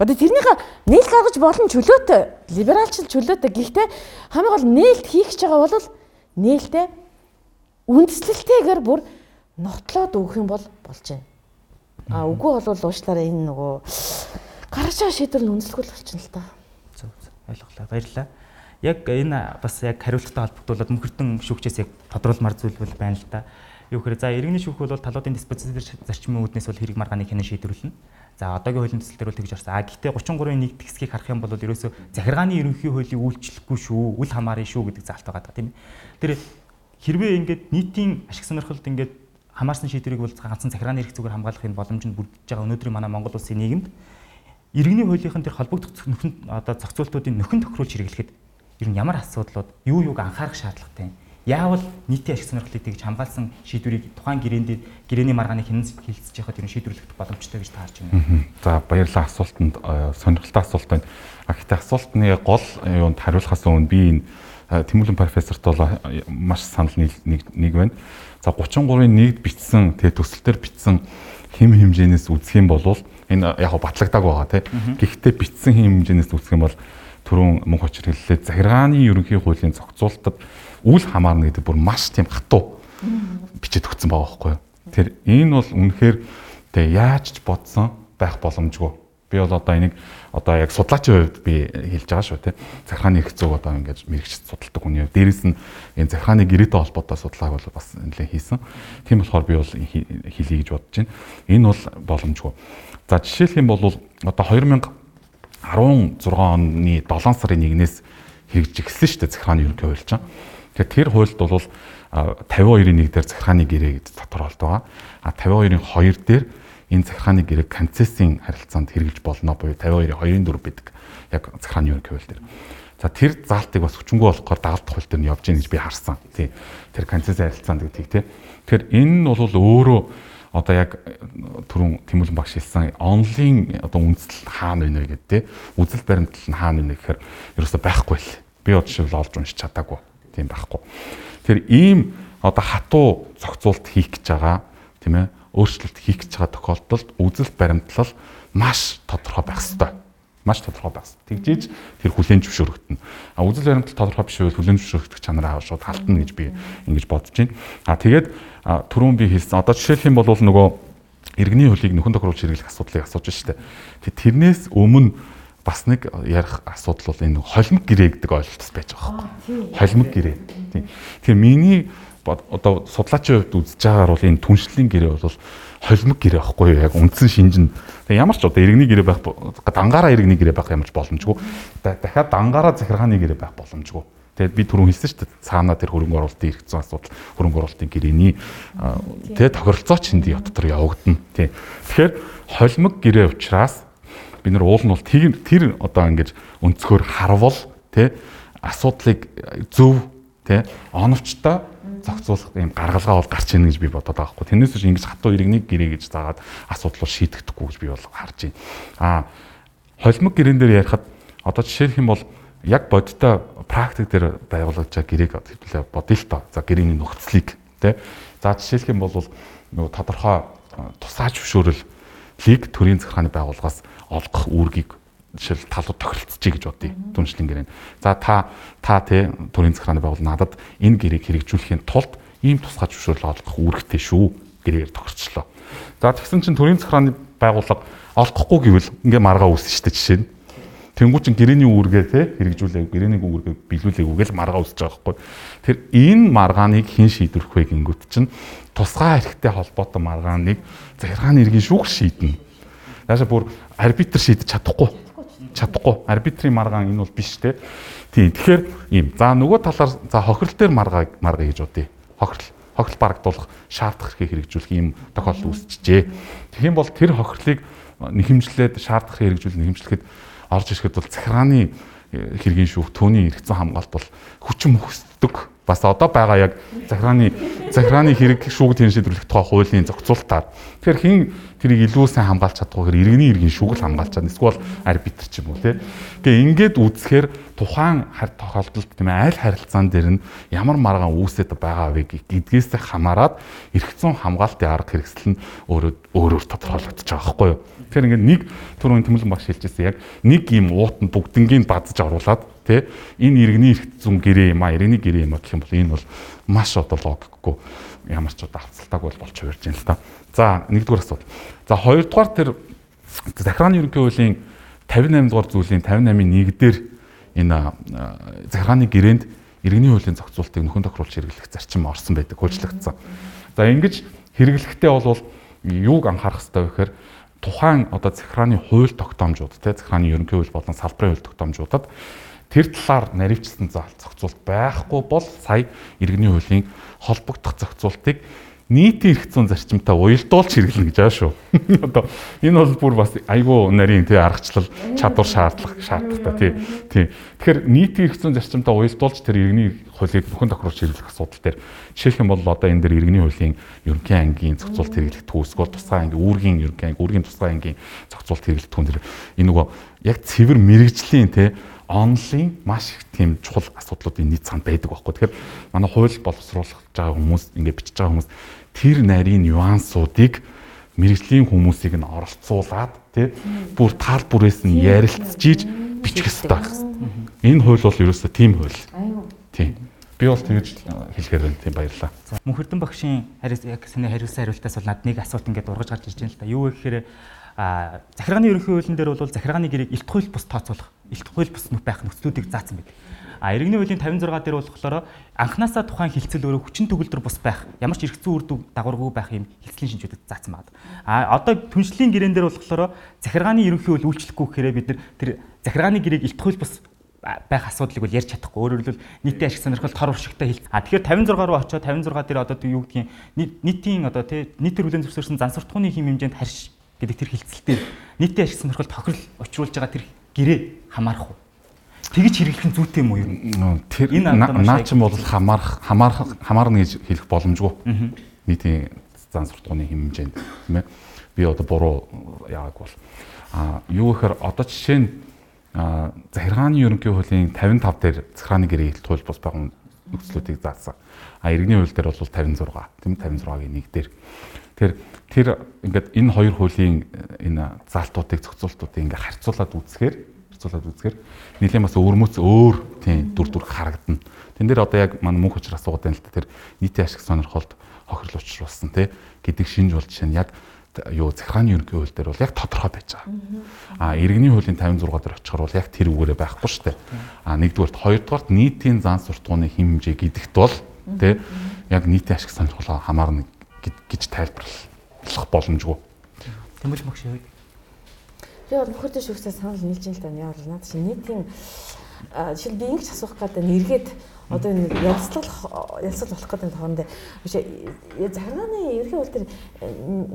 Одоо тэрнийхээ нээлт гаргаж болон чөлөөтэй либералчл чөлөөтэй гэхдээ хамгийн гол нээлт хийх гэж байгаа бол нээлтээ үндслэлтэйгээр бүр нотлоод өгөх юм бол болж байна. А үгүй бол уушлаараа энэ нөгөө гарч байгаа шийдвэр нь үнэлэхгүй болчихно л та. Зөв зөв ойлголоо. Баярлалаа. Яг энэ бас яг хариулттай холбогдуулаад мөнхөртөн шүүгчээс яг тодруулмаар зүйл бол байна л та. Юу гэхээр за иргэний шүүх бол талуудын диспозитив зарчмын үүднээс бол хэрэг маргааны хянан шийдвэрлэнэ. За одоогийн хуулийн төсөл дээр бол тэгж орсон. А гэхдээ 33-ын 1 хэсгийг харах юм бол ерөөсөө захиргааны ерөнхий хуулийн үйлчлэхгүй шүү, үл хамааран шүү гэдэг заалт байгаа тийм. Тэр хэрвээ ингээд нийтийн ашиг сонирхолд ингээд хамаарсан шийдвэрийг бол ганцхан захиргааны эрх зүгээр хамгаалахын боломж нь бүрдэж байгаа өнөөдрийн манай Монгол улсын нийгэмд иргэний хуулийнхын тэр холбогдох нөхөн одоо зохицуултуудын нөхөн тохируулж хэрэглэхэд ер нь ямар асуудлууд юу юуг анхаарах шаардлагатай яавал нийтийн ашиг сонирхлыг тэгж хамгаалсан шийдвэрийг тухайн гэрээнд гэрээний маргааны хянан хилцэж яхад ер нь шийдвэрлэх боломжтой гэж таарч байна. За баярлалаа асуултанд сонирхолтой асуулт байна. А гэхдээ асуултны гол юунд хариулахаас өмнө би энэ Тэмүүлэн профессорт бол маш санал нэг нэг байна. За 33-ын нэгд бичсэн тэгээ төсөлтөөр бичсэн хэм хэмжээнээс үзэх юм бол энэ яг батлагдаг байгаа тийм. Гэхдээ бичсэн хэм хэмжээнээс үзэх юм бол түрүүн мөнх очир хэллээ захиргааны ерөнхий хуулийн зохицуулалтад үл хамаарна гэдэг бүр маш тийм хатуу бичиж өгсөн байгаа байхгүй юу. Тэр энэ бол үнэхээр тэгээ яаж ч бодсон байх боломжгүй. Би бол одоо энийг одоо яг судлаачийн хувьд би хэлж байгаа шүү тийм. Захиргааны их зүг одоо ингэж мэрэгч судалдаг хүний хувьд дээрэс нь энэ захиргааны гэрээтэй холбоотой судалгааг бол бас нэлээд хийсэн. Тийм болохоор би бол хэлье гэж бодож байна. Энэ бол боломжгүй. За жишээлх юм бол одоо 2016 оны 7 сарын 1-ээс хэрэгж эхэлсэн шүү дээ захиргааны ерөнхий хуульч. Тэгэхээр тэр хуульд бол 52-ийн 1 дээр захиргааны гэрээ гэж тодорхойлт байгаа. А 52-ийн 2 дээр энэ захиргааны гэрээ концессийн харилцаанд хэрэгжилж болно буюу 52-ийн 2-ын 4 байдаг. Яг захиргааны ерөнхий хууль дээр. За тэр заалтыг бас хүчингү болохоор дагалдах хууль дээр нь явж гин гэж би харсан. Тий. Тэр концессийн харилцаанд гэдгийг тий. Тэгэхээр энэ нь бол өөрөө одоо яг түрүүн Тэмүүлэн багш хэлсэн онлайн одоо үндэслэл хаана байна вэ гэдэг тий. Үзэл баримтлал нь хаана байна гэхээр ерөөсөй байхгүй л. Би одоо жишээл олж уншиж чадаагүй. Тийм байхгүй. Тэр ийм одоо хатуу зохицуулт хийх гэж байгаа тийм ээ өөрчлөлт хийх гэж байгаа тохиолдолд үзэл баримтлал маш тодорхой байх ёстой. Маш тодорхой байх ёстой. Тэгжээж тэр хүлэн зөвшөөрөгдөн. А үзэл баримтлал тодорхой биш байвал хүлэн зөвшөөрөгдөх чанараа шууд халтна гэж би ингэж бодож байна. А тэгээд түрүүн би хэлсэн. Одоо жишээлх юм бол нөгөө иргэний хөлийг нөхөн тохируулж хэрэглэх асуудлыг асууж штэ. Тэг тэрнээс өмнө бас нэг ярих асуудал бол энэ холимог гэрээ гэдэг ойлголт байж байгаа байхгүй. Холимог гэрээ. Тийм. Тэгэхээр миний одоо судлаачийн хувьд үзэж байгаагаар бол энэ түншлэлийн гэрээ бол холимог гэрээ байхгүй юу? Яг үндсэн шинжин тэгээ ямар ч одоо иргэний гэрээ байх дангаараа иргэний гэрээ байх ямар ч боломжгүй. Дахиад дангаараа захиргааны гэрээ байх боломжгүй. Тэгээд би түрүүн хэлсэн шүү дээ. Цаана тэр хөрөнгө оруулалтын хэрэгцээ асуудал хөрөнгө оруулалтын гэрээний тэгээ тохиролцоо ч энд дотор явагдана. Тий. Тэгэхээр холимог гэрээ учраас бид нар уул нь бол тэр одоо ингэж өнцгөр харвал тий асуудлыг зөв тий оновчтой зохицуулах юм гаргалгаа бол гарч ийн гэж би бодоод байгаа хгүй. Тэрнээс биш ингэж хатуу иргэнийг гэрээ гэж заагаад асуудал бол шийдэгдэхгүй гэж би бол харж байна. Аа холимог гэрэн дээр ярихад одоо жишээлх юм бол яг бодиттой практик дээр байгуулж байгаа гэрээг хэвлээ бодъё л тоо. За гэрээний нөхцөлийг тий. За жишээлх юм бол нөгөө тодорхой тусаач зөвшөөрөлийг төрийн захиргааны байгууллагаас олгох үүргийг жишээл талууд тохиролцчихъя гэж бодъё түншлэн гэрээ. За та та тий төрийн захиргааны байгуул надад энэ гэрээг хэрэгжүүлэхийн тулд ийм тусгай зөвшөөрөл олгох үүрэгтэй шүү гэрээр тохирчлоо. За тэгсэн чинь төрийн захиргааны байгууллага олгохгүй гэвэл ингээ маргаа үүснэ шүү дээ жишээ нь. Тэнгүү чин гэрээний үүргээ те хэрэгжүүлээ гэрээний үүргээ биелүүлээгүйгээл маргаа үүсэж байгаа хгүй. Тэр энэ маргааныг хэн шийдвэрх вэ гингүүт чин тусгай хэрэгтэй холбоотой маргааныг захиргааны иргэн шүүх шийднэ. Яаша бүр арбитр шийдэж чадахгүй чадахгүй. Арбитрийн маргаан энэ бол биш те. Тийм. Тэгэхээр ийм. За нөгөө талаар за хохирол дээр маргаа маргаа гэж бодъё. Хохирол хохирол барагдуулах шаардах хэрэг хэрэгжүүлэх ийм тохиолдол үүсчихжээ. Тэгэх юм бол тэр хохирлыг нэхэмжлээд шаардах хэрэгжүүл нэхэмжлэхэд орж ирэхэд бол захиргааны э, хэргийн шүүх түүний эргэцэн хамгаалт бол хүчин мөхсдөг бас одоо байгаа яг захиргааны захиргааны хэрэг шүүгд хэн шийдвэрлэх тухай хуулийн зохицуултаар. Тэгэхээр хин тэрийг илүү сайн хамгаалж чадахгүй хэрэг иргэний иргэн шүүг л хамгаалж чадна. Эсвэл арбитр ч юм уу тий. Тэгээ ингээд үзэхээр тухайн харь тохиолдолд тийм аль харилцаан дээр нь ямар маргаан үүсэт байгаа вэ гэдгээс хамаарат зүйн хамгаалтын арга хэрэгсэл нь өөрөө өөрөөр тодорхойлогдож байгаа байхгүй юу. Тэгэхээр ингээд нэг түрүүн тэмүүлэн багш хэлжсэн яг нэг юм уут нь бүгднгийн бадж оруулаад тий энэ иргэний эрх зүйн гэрээ юм а иргэний гэрээ юм а гэх юм бол энэ бол маш одоо логикгүй ямар ч удаа хавцалтааг бол болж хувирж байна л та. За нэгдүгээр асуудал. За хоёрдугаар тэр захиргааны ерөнхий хуулийн 58 дугаар зүйлийн 58-ийн 1 дээр энэ захиргааны гэрээнд иргэний хуулийн зохицуултыг нөхөн тохируулж хэрэглэх зарчим орсон байдаг, хуульчлагдсан. За ингэж хэрэглэхдээ бол юуг анхаарах хэрэгтэй вэ гэхээр тухайн одоо захиргааны хууль тогтоомжууд те захиргааны ерөнхий хууль болон салбарын хууль тогтоомжуудад тэр талаар наривчсан заалт зохицуулт байхгүй бол сая иргэний хуулийн холбогдох зохицуултыг нийтийн эрх зүйн зарчимтай уялдуулж хэрэглэнэ гэж байгаа шүү. Одоо энэ бол бүр бас айгүй нарийн тий аргачлал чадвар шаардлага шаардлагатай тий. Тий. Тэгэхээр нийтийн эрх зүйн зарчимтай уялдуулж тэр иргэний хуулийг бүхэн тохируулж хэрэглэх асуудал дээр жишээлх юм бол одоо энэ дэр иргэний хуулийн ерөнхий ангийн зохицуулт хэрэглэх түүсгөл тусгай анги үүргийн ерөнхий анги үүргийн тусгай ангийн зохицуулт хэрэглэх түүн дэр энэ нөгөө яг цэвэр мэрэгжлийн тий онлын маш их тийм чухал асуудлуудын нийт цаанд байдаг байхгүй. Тэгэхээр манай хууль боловсруулах байгаа хүмүүс ингээд бичиж байгаа хүмүүс тэр нарийн нюансуудыг мэрэгжлийн хүмүүсийг нь оролцуулаад тий бүр тал бүрээс нь ярилцжиж бичих хэрэгтэй. Энэ хууль бол ерөөсөө тийм хууль. Тийм. Би бол тэгж хэлэхээр байна. Тийм баярлалаа. Мөнхөрдөн багшийн хариу яг саний хариулсан хариултаас бол над нэг асуулт ингээд ургаж гарч ирж байна л да. Юу гэхээр а захиргааны ерөнхий хуулийн дээр бол захиргааны гэрээг илт хууль бус тооцоолох, илт хууль бус нүх байх нөхцлүүдийг заасан байдаг. А иргэний хуулийн 56 дээр болохоор анханасаа тухайн хилцэл өөрөө хүчин төгөлдөр бус байх, ямар ч эргэцэн үр дүн дагаваргүй байх юм хилцлийн шинжүүдэд заасан байна. А одоо түншлийн гэрээн дээр болохоор захиргааны ерөнхий хууль үйлчлэхгүй гэхээр бид нар тэр захиргааны гэрээг илт хууль бус байх асуудлыг бол ярьж чадахгүй. Өөрөөр хэлбэл нийтийн ашиг сонирхол тор уршигтай хэл. А тэгэхээр 56 руу очиод 56 дээр одоо юу гэдгийг нийтийн одоо тий нийтээр хүлэн зөвшөөрсөн зансуртхууны хим хэмжээнд харьж гэдэг тэр хилцэлтээр нийтийн ашиг сонирхол тохирол учруулж байгаа тэр гэрээ хамаарах уу? Тэгж хэрэглэх нь зүйтэй юм уу юу? Тэр наа чин бол хамаарах хамаарах хамаарна гэж хэлэх боломжгүй. Нийтийн зан суртахууны хэмжээнд тийм ээ. Би одоо буруу яагааг бол а юу гэхээр одоо жишээ нь захиргааны ерөнхий хуулийн 55 дээр захиргааны гэрээ хэлт хууль бус байгуун нөхцлүүдийг заасан. А иргэний хууль дээр бол 56 тийм 56-гийн 1 дээр тэр тэр ингээд энэ хоёр хуулийн э, энэ заалтуудыг зохицуултуудыг ингээд харьцуулаад үзэхээр харьцуулаад үзэхээр нэлээд бас өвөрмөц өөр тийм дүр төрх харагдана. Тэн дээр одоо яг манай мөнх учир асуугаад байна л да тэр нийтийн ашиг сонирхолд хохирол учруулсан тий гэдэг шинж бол жишээ нь яг юу захиргааны ерөнхий хууль дээр бол яг тодорхой байж байгаа. А иргэний хуулийн 56 дээр очихор бол яг тэр үгээрээ байхгүй шүү дээ. А нэгдүгээрт хоёрдугаарт нийтийн зан суртахууны хэмжээ гэдэгт бол тий яг нийтийн ашиг сонирхолоо хамаарна гэж тайлбарлах боломжгүй. Тэмүүлж багш юу? Би бол нөхөртэй шүүгсээ санал нийлж ин л да. Яг бол наад чи нийтийн жишээл би ингэж асуух гэдэг нь эргээд одоо энэ ялцлах ялцлах болох гэдэг тоонд биш захиргааны ерхий хууль төр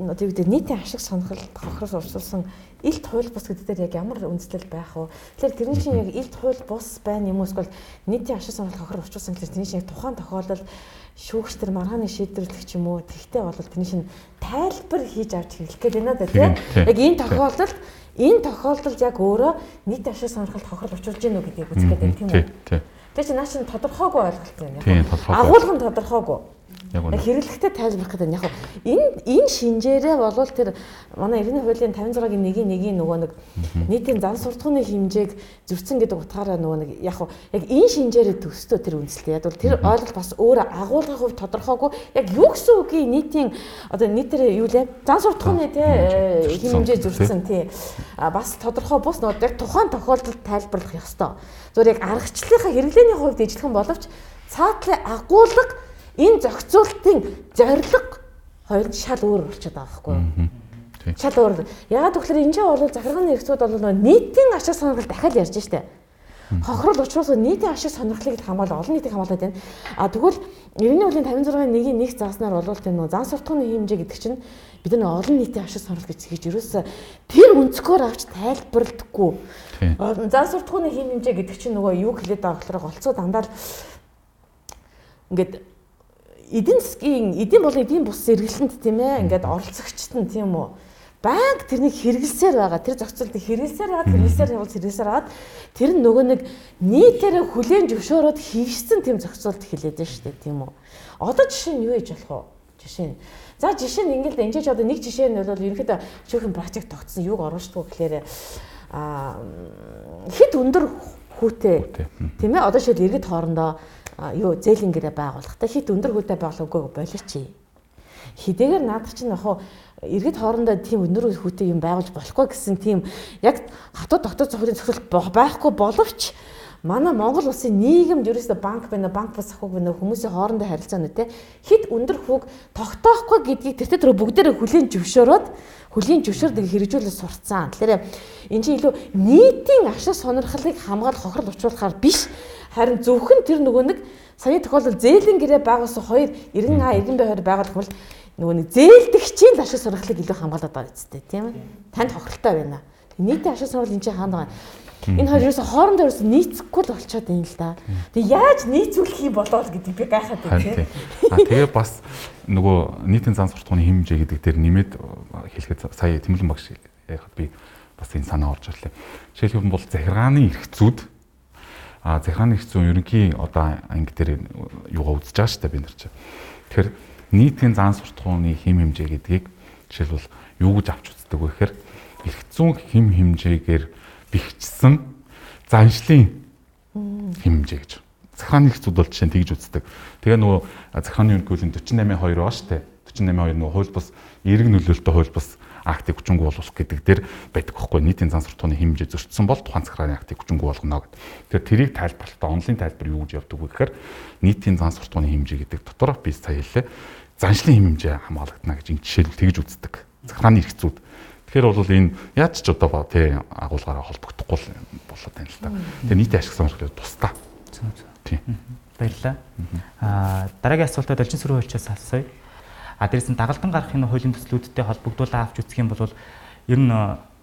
одоо юу гэдэг нийтийн ашиг сонирхол хохрол урсуулсан илт хууль бус гэдэг дээр яг ямар үндэслэл байх вэ? Тэгэхээр тэрний чинь яг илт хууль бус байна юм уу? Эсвэл нийтийн ашиг сонирхол хохрол урсуулсан гэхэл тэрний чинь тухайн тохиолдолд шүүгч нар маргааны шийдвэрлэх юм уу? Тэгтээ бол тэрний шин тайлбар хийж авч хэлэх гээд байна да тийм яг энэ тохиолдолд энэ тохиолдолд яг өөрөө нийт ашиг сонирхолд хохирол учруулж үү гэдгийг үзэх гээд тийм үү тэр чинь наа чинь тодорхойгүй ойлголт юм яг агуулгын тодорхойгүй Яг хэрэглэхтэй тайлбарлах гэдэг нь яг энэ энэ шинжээрээ болвол тэр манай иргэний хуулийн 56-гийн 1-ийн 1-ийн нөгөө нэг нийтийн зан суртахууны хэмжээг зөрчсөн гэдэг утгаараа нөгөө нэг яг яг энэ шинжээрээ төстөө тэр үндэслэлтэй. Яг бол тэр ойлголт бас өөр агуулгын хувь тодорхойгүй. Яг юу гэсэн үгийг нийтийн одоо нийтээр юу лээ? Зан суртахууны тий хэмжээ зөрчсөн тий. бас тодорхой бус нөгөө яг тухайн тохиолдолд тайлбарлах ёстой. Зүгээр яг аргачлалынхаа хэрэглээний хувьд ижлэхэн боловч цаатлын агуулга энэ зохицуултын зорилго хоёр нь шал өөр болчиход байгаа юу? Шал өөр. Ягаад гэвэл энэ чинь бол захиргааны хэрэгцүүд бол нийтийн ашиг сонирхол дахиад ярьж штэ. Хохирол учруулсан нийтийн ашиг сонирхлыг хамгаал олон нийтийг хамгаалаад байна. А тэгвэл 90-ийн үеийн 56-ын нэгийн нэг зааснаар болвол тийм нөө зан суртахууны хэмжээ гэдэг чинь бид нар олон нийтийн ашиг сонирхол гэж хийж ерөөсө тэр өнцгөр авч тайлбарладаггүй. Зан суртахууны хэмжээ гэдэг чинь нөгөө юу хэлээд байгаа болохоор голцоо дандаа л ингээд эдийн засгийн эдийн болон эдийн бус сэргэлтэнд тийм ээ ингээд оролцогчт нь тийм үү? Банк тэрнийг хэрэгэлсээр байгаа тэр зохицуултыг хэрэгэлсээр байгаа хэрэгэлсээр явуул хэрэгэлсээр хагаад тэр нь нөгөө нэг нийтээрээ хүлээн зөвшөөрөөд хийгдсэн тийм зохицуулт хэлээд байна шүү дээ тийм үү? Одоо жишээ нь юу ээж болох вэ? Жишээ нь. За жишээ нь ингээд энэ ч одоо нэг жишээ нь бол ерөнхийдөө чөөхөн прожект тогтсон юг оруулждаг гэхээр а хэд өндөр хүүтэй. Тийм ээ одоо шил иргэд хоорондоо юу зээлийн гэрээ байгуулахдаа хит өндөр хөлтэй байгуулаагүй болооч. Хидээгээр наад чинь яг иргэд хоорондоо тийм өндөр хүүтэй юм байгуулж болохгүй гэсэн тийм яг хатуу тогтоц зөвхөн зөвхөн байхгүй боловч манай Монгол улсын нийгэмд ерөөсөө банк байна банк бас ахуйг байна хүмүүсийн хоорондоо харилцаа нь те хит өндөр хүүг тогтоохгүй гэдгийг тэр тэр бүгдээрээ хүлийн зөвшөөрөөд хүлийн зөвшөөрдөг хэрэгжүүлэл сурцсан. Тэгэхээр энэ чинь илүү нийтийн ашиг сонирхлыг хамгаалах хохирол учруулахаар биш Харин зөвхөн тэр нөгөө нэг саяны тохиолдолд зээлийн гэрээ байгуулсан хоёр 90А 90 бай хоёр байгуулах бол нөгөө нэг зээлдэгчийн ашиг сургалтыг илүү хамгаалаад байгаа үстэй тийм ээ. Танд хохиролтой байна. Нийтийн ашиг сургал энэ чинь хаана байгаа. Энэ хоёр ерөөсө хоорондоо ерөөсө нийцэхгүй л болчиход байна л да. Тэг яаж нийцүүлэх юм болоо л гэдэг би гайхаад байна тийм. А тэгээ бас нөгөө нийтийн зан суртахууны хэмжээ гэдэг дээр нэмээд хэлэхэд сая Тэмлэн багш яхад би бас энэ санаа орж ирлээ. Жишээлбэл бол захиргааны эрхцүүд а захиргааны эрхцүүд ерөнхий одоо анги дээр юугаа үзэж байгаа шүү дээ бид нар чинь. Тэгэхээр нийтийн зан суртахууны хэм хэмжээ гэдгийг жишээлбэл юу гэж авч үздэг вэ гэхээр эрхцүүн хэм хэмжээгээр бэхжсэн заншлын хэмжээ гэж. Захааны их зүд бол жишээ нь тэгж үздэг. Тэгээ нөгөө захааны ерөнхийлөн 48.2 баа штэ. 48.2 нөгөө хууль бус эрг нөлөөлтөй хууль бус актыг хүчингү болгох гэдэг дээр байдаг байхгүй нийтийн зан суртахууны хэмжээ зөрчсөн бол тухайн захааны актыг хүчингү болгоно гэдэг. Тэгэхээр тэрийг тайлбарлалтаа онлын тайлбар юу гэж явдаг вэ гэхээр нийтийн зан суртахууны хэмжээ гэдэг дотор би сая хэллээ. Заншлын хэмжээ хамгаалагдана гэж энэ жишээл тэгж үздэг. Захааны эрх зүйд Тэгэхээр бол энэ яаж ч одоо ба тий агуулгаараа холбогдохгүй болоод байна л та. Тэгээ нийтийн ашиг сонирхол тусдаа. Тий. Баярлалаа. Аа дараагийн асуултад элчин сүрэн хуульчаас асууя. А дээрээс нь дагалдан гарах энэ хуулийн төслүүдтэй холбогдуулаад авч үзэх юм бол ер нь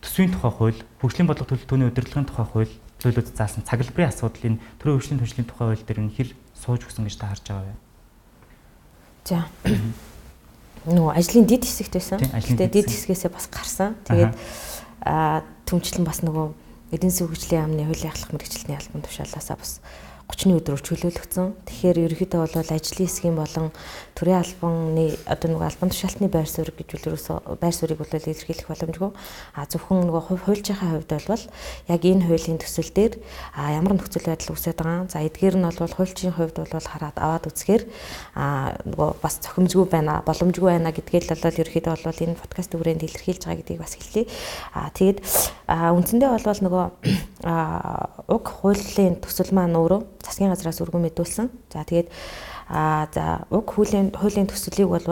төсвийн тухай хууль, хөгжлийн бодлого төлөлтөөний удирдлагын тухай хууль, төлөвлөд заасан цаглбарын асуудлын төрийн хөгжлийн түвшлийн тухай хууль дээр нь хэр сууж өгсөн гэж та харж байгаа вэ? За нөгөө ажлын дид хэсэгт байсан. Гэтэ дид хэсгээсээ бас гарсан. Тэгээд аа төмчлэн бас нөгөө эдийн засгийн хөгжлийн яамны хуулийн ахлах мэрэгчлэлний албан тушаалаасаа бас 30-ны өдрөөр чөлөөлөгдсөн. Тэгэхээр ерөнхийдөө бол ажлын хэсгийн болон төрийн албаны одоо нэг албан тушаалтны байр суурь гэж үлрээсөө байр суурийг бол илэрхийлэх боломжгүй. А зөвхөн нөгөө хуульчийн хувьд бол яг энэ хуулийн төсөл дээр а ямар нөхцөл байдал үүсэж байгаа. За эдгээр нь бол хуульчийн хувьд бол хараад аваад үзэхээр а нөгөө бас цохимжгүй байна, боломжгүй байна гэдгээл бол ерөнхийдөө бол энэ подкаст хүрээнд илэрхийлж байгаа гэдгийг бас хэллээ. А тэгээд үндсэндээ бол нөгөө уг хуулийн төсөл маань өөрөө засгийн газраас өргөн мэдүүлсэн. За тэгээд А за уг хуулийн хуулийн төслийг бол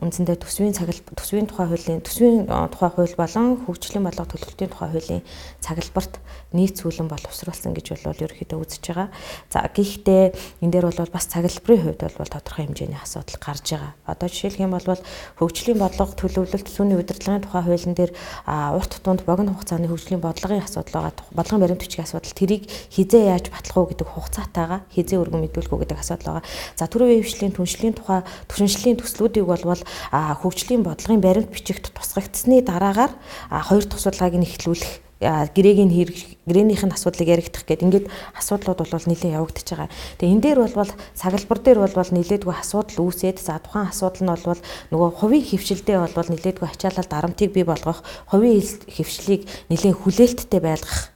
үндсэндээ төсвийн цагл төсвийн тухай хуулийн төсвийн тухай хууль болон хөгжлийн бодлого төлөвлөлтийн тухай хуулийн цаглбарт нийцүүлэн боловсруулсан гэж бол ерөөхдөө үзэж байгаа. За гэхдээ энэ дээр бол бас цаглбарын хувьд бол тодорхой хэмжээний асуудал гарч байгаа. Одоо жишээлх юм бол хөгжлийн бодлого төлөвлөлт түүний удирдлагын тухай хуулийн дээр урт тунд богино хугацааны хөгжлийн бодлогын асуудал байгаа. Бодлогын баримт бичгийн асуудал тэрийг хизээ яаж батлах уу гэдэг хугацаатайгаа хизээ өргөн мэдүүлэх үү гэдэг асуудал байгаа. За төрийн үеийн түншлийн тухай түшиншлийн төслүүдийг болвол хөгжлийн бодлогын баримт бичигт тусгагдсны дараагаар хоёр судалгааг нь эхлүүлэх гэрээгийн хэрэг гэрээнийх нь асуудлыг яригдах гэдэг ингээд асуудлууд бол нэлээд явагдаж байгаа. Тэгээ энэ дээр бол цаглбар дээр бол нэлээдгүй асуудал үүсээд за тухайн асуудал нь бол нөгөө хувийн хөвшилдээ бол нэлээдгүй ачаалал дарамтыг бий болгох, хувийн хөвшлийг нэлээд хүлээлттэй байлгах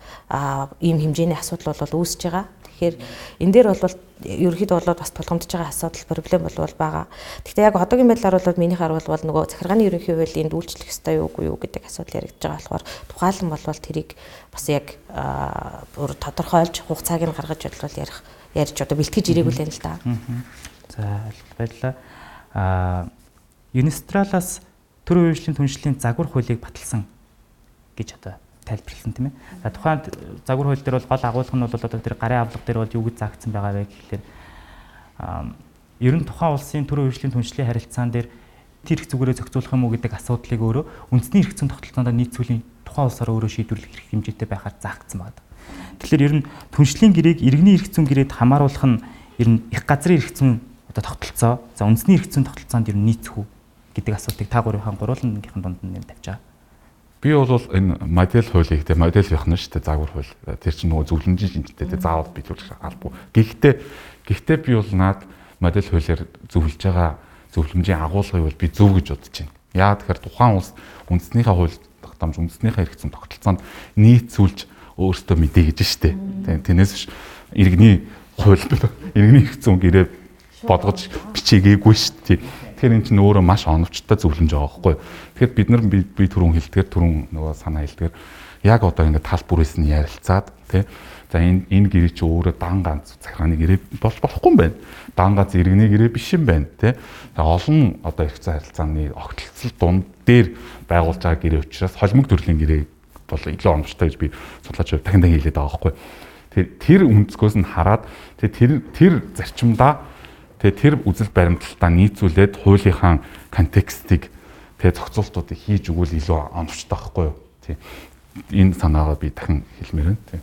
ийм хэмжээний асуудал бол үүсэж байгаа. Тэгэхээр энэ дээр бол ерөөхдөө болоод бас тулгамдж байгаа асуудал проблем бол байгаа. Гэхдээ яг одоогийн байдлаар бол миний хар бол нөгөө захиргааны ерөнхий хуулийн дүүлчлэх ёстой юу үгүй юу гэдэг асуудал яригдж байгаа болохоор тухайлан болвол тэрийг бас яг бүр тодорхойлж хугацааг нь гаргаж бодлоо ярих ярьж одоо бэлтгэж ирээгүй л юм л да. За баярлалаа. Аа Юнистралаас төрийн үйлчлэлийн түншлэлийн загвар хуулийг баталсан гэж одоо тайлбарласан тийм ээ. Тухайн загвар хууль дээр бол гол агуулга нь бол одоо тэр гарын авлага дээр бол юу гэж заагдсан байгаа вэ гэхлээр ер нь тухайн улсын төрийн үйлчлэлийн түншлэлийн харилцаан дээр тэр их зүгээрээ зохицуулах юм уу гэдэг асуудлыг өөрөө үндэсний зүйн тогтолцоонд нийцүүлэн тухайн улсаараа өөрөө шийдвэрлэх эрх хэмжээтэй байхаар заагдсан байна. Тэгэхээр ер нь түншлийн гэрээг иргэний зүйн гэрээд хамааруулах нь ер нь их газрын зүйн одоо тогтолцоо за үндэсний зүйн тогтолцоонд ер нь нийцэх үү гэдэг асуултыг та гурвынхаа гурвуулныхын дунд нь нэм тавьж байгаа. Би бол энэ модель хуулийг те модель явах нь шүү дээ загвар хууль. Тэр чинь нөгөө зөвлөмжийн шинжтэй те заавал биелүүлэх албагүй. Гэхдээ гэхдээ би бол наад модель хуулиар зөвлөж байгаа зөвлөмжийн агуулгыг бол би зөв гэж бодож байна. Яа тэгэхээр тухайн улс үндэснийхээ хууль тогтоомж үндэснийхээ хэрэгцсэн тогтолцоонд нийцүүлж өөртөө мэдээ гэж штэ. Тэрнээс биш иргэний хууль иргэний хэрэгцсэн гэрээ бодгож бичээгээгүй штэ. Тэгэхээр эн чинь өөрөө маш оновчтой зөвлөмж байгаа байхгүй юу. Тэгэхээр бид нар би түрүүн хэлдгээр түрүүн нөгөө санаа хэлдгээр яг одоо ингээд тал бүрээс нь ярилцаад тий. За энэ энэ гэрээ чи өөрөө дан ганц захиргааны гэрээ болж болохгүй юм байна. Дан ганц иргэний гэрээ биш юм байна тий. За олон одоо их зай харилцааны огтлцол дунд дээр байгуулж байгаа гэрээ учраас холимог төрлийн гэрээ бол илүү оновчтой гэж би судлаач дахин дахин хэлээд байгаа байхгүй. Тэр тэр өнцгөөс нь хараад тэр тэр зарчимдаа тэр үзэл баримталтаа нийцүүлээд хуулийнхаа контекстыг тэгээ зохицуултуудыг хийж өгвөл илүү оновчтой байхгүй юу? Тийм. Энэ санаагаа би дахин хэлмээр байна. Тийм.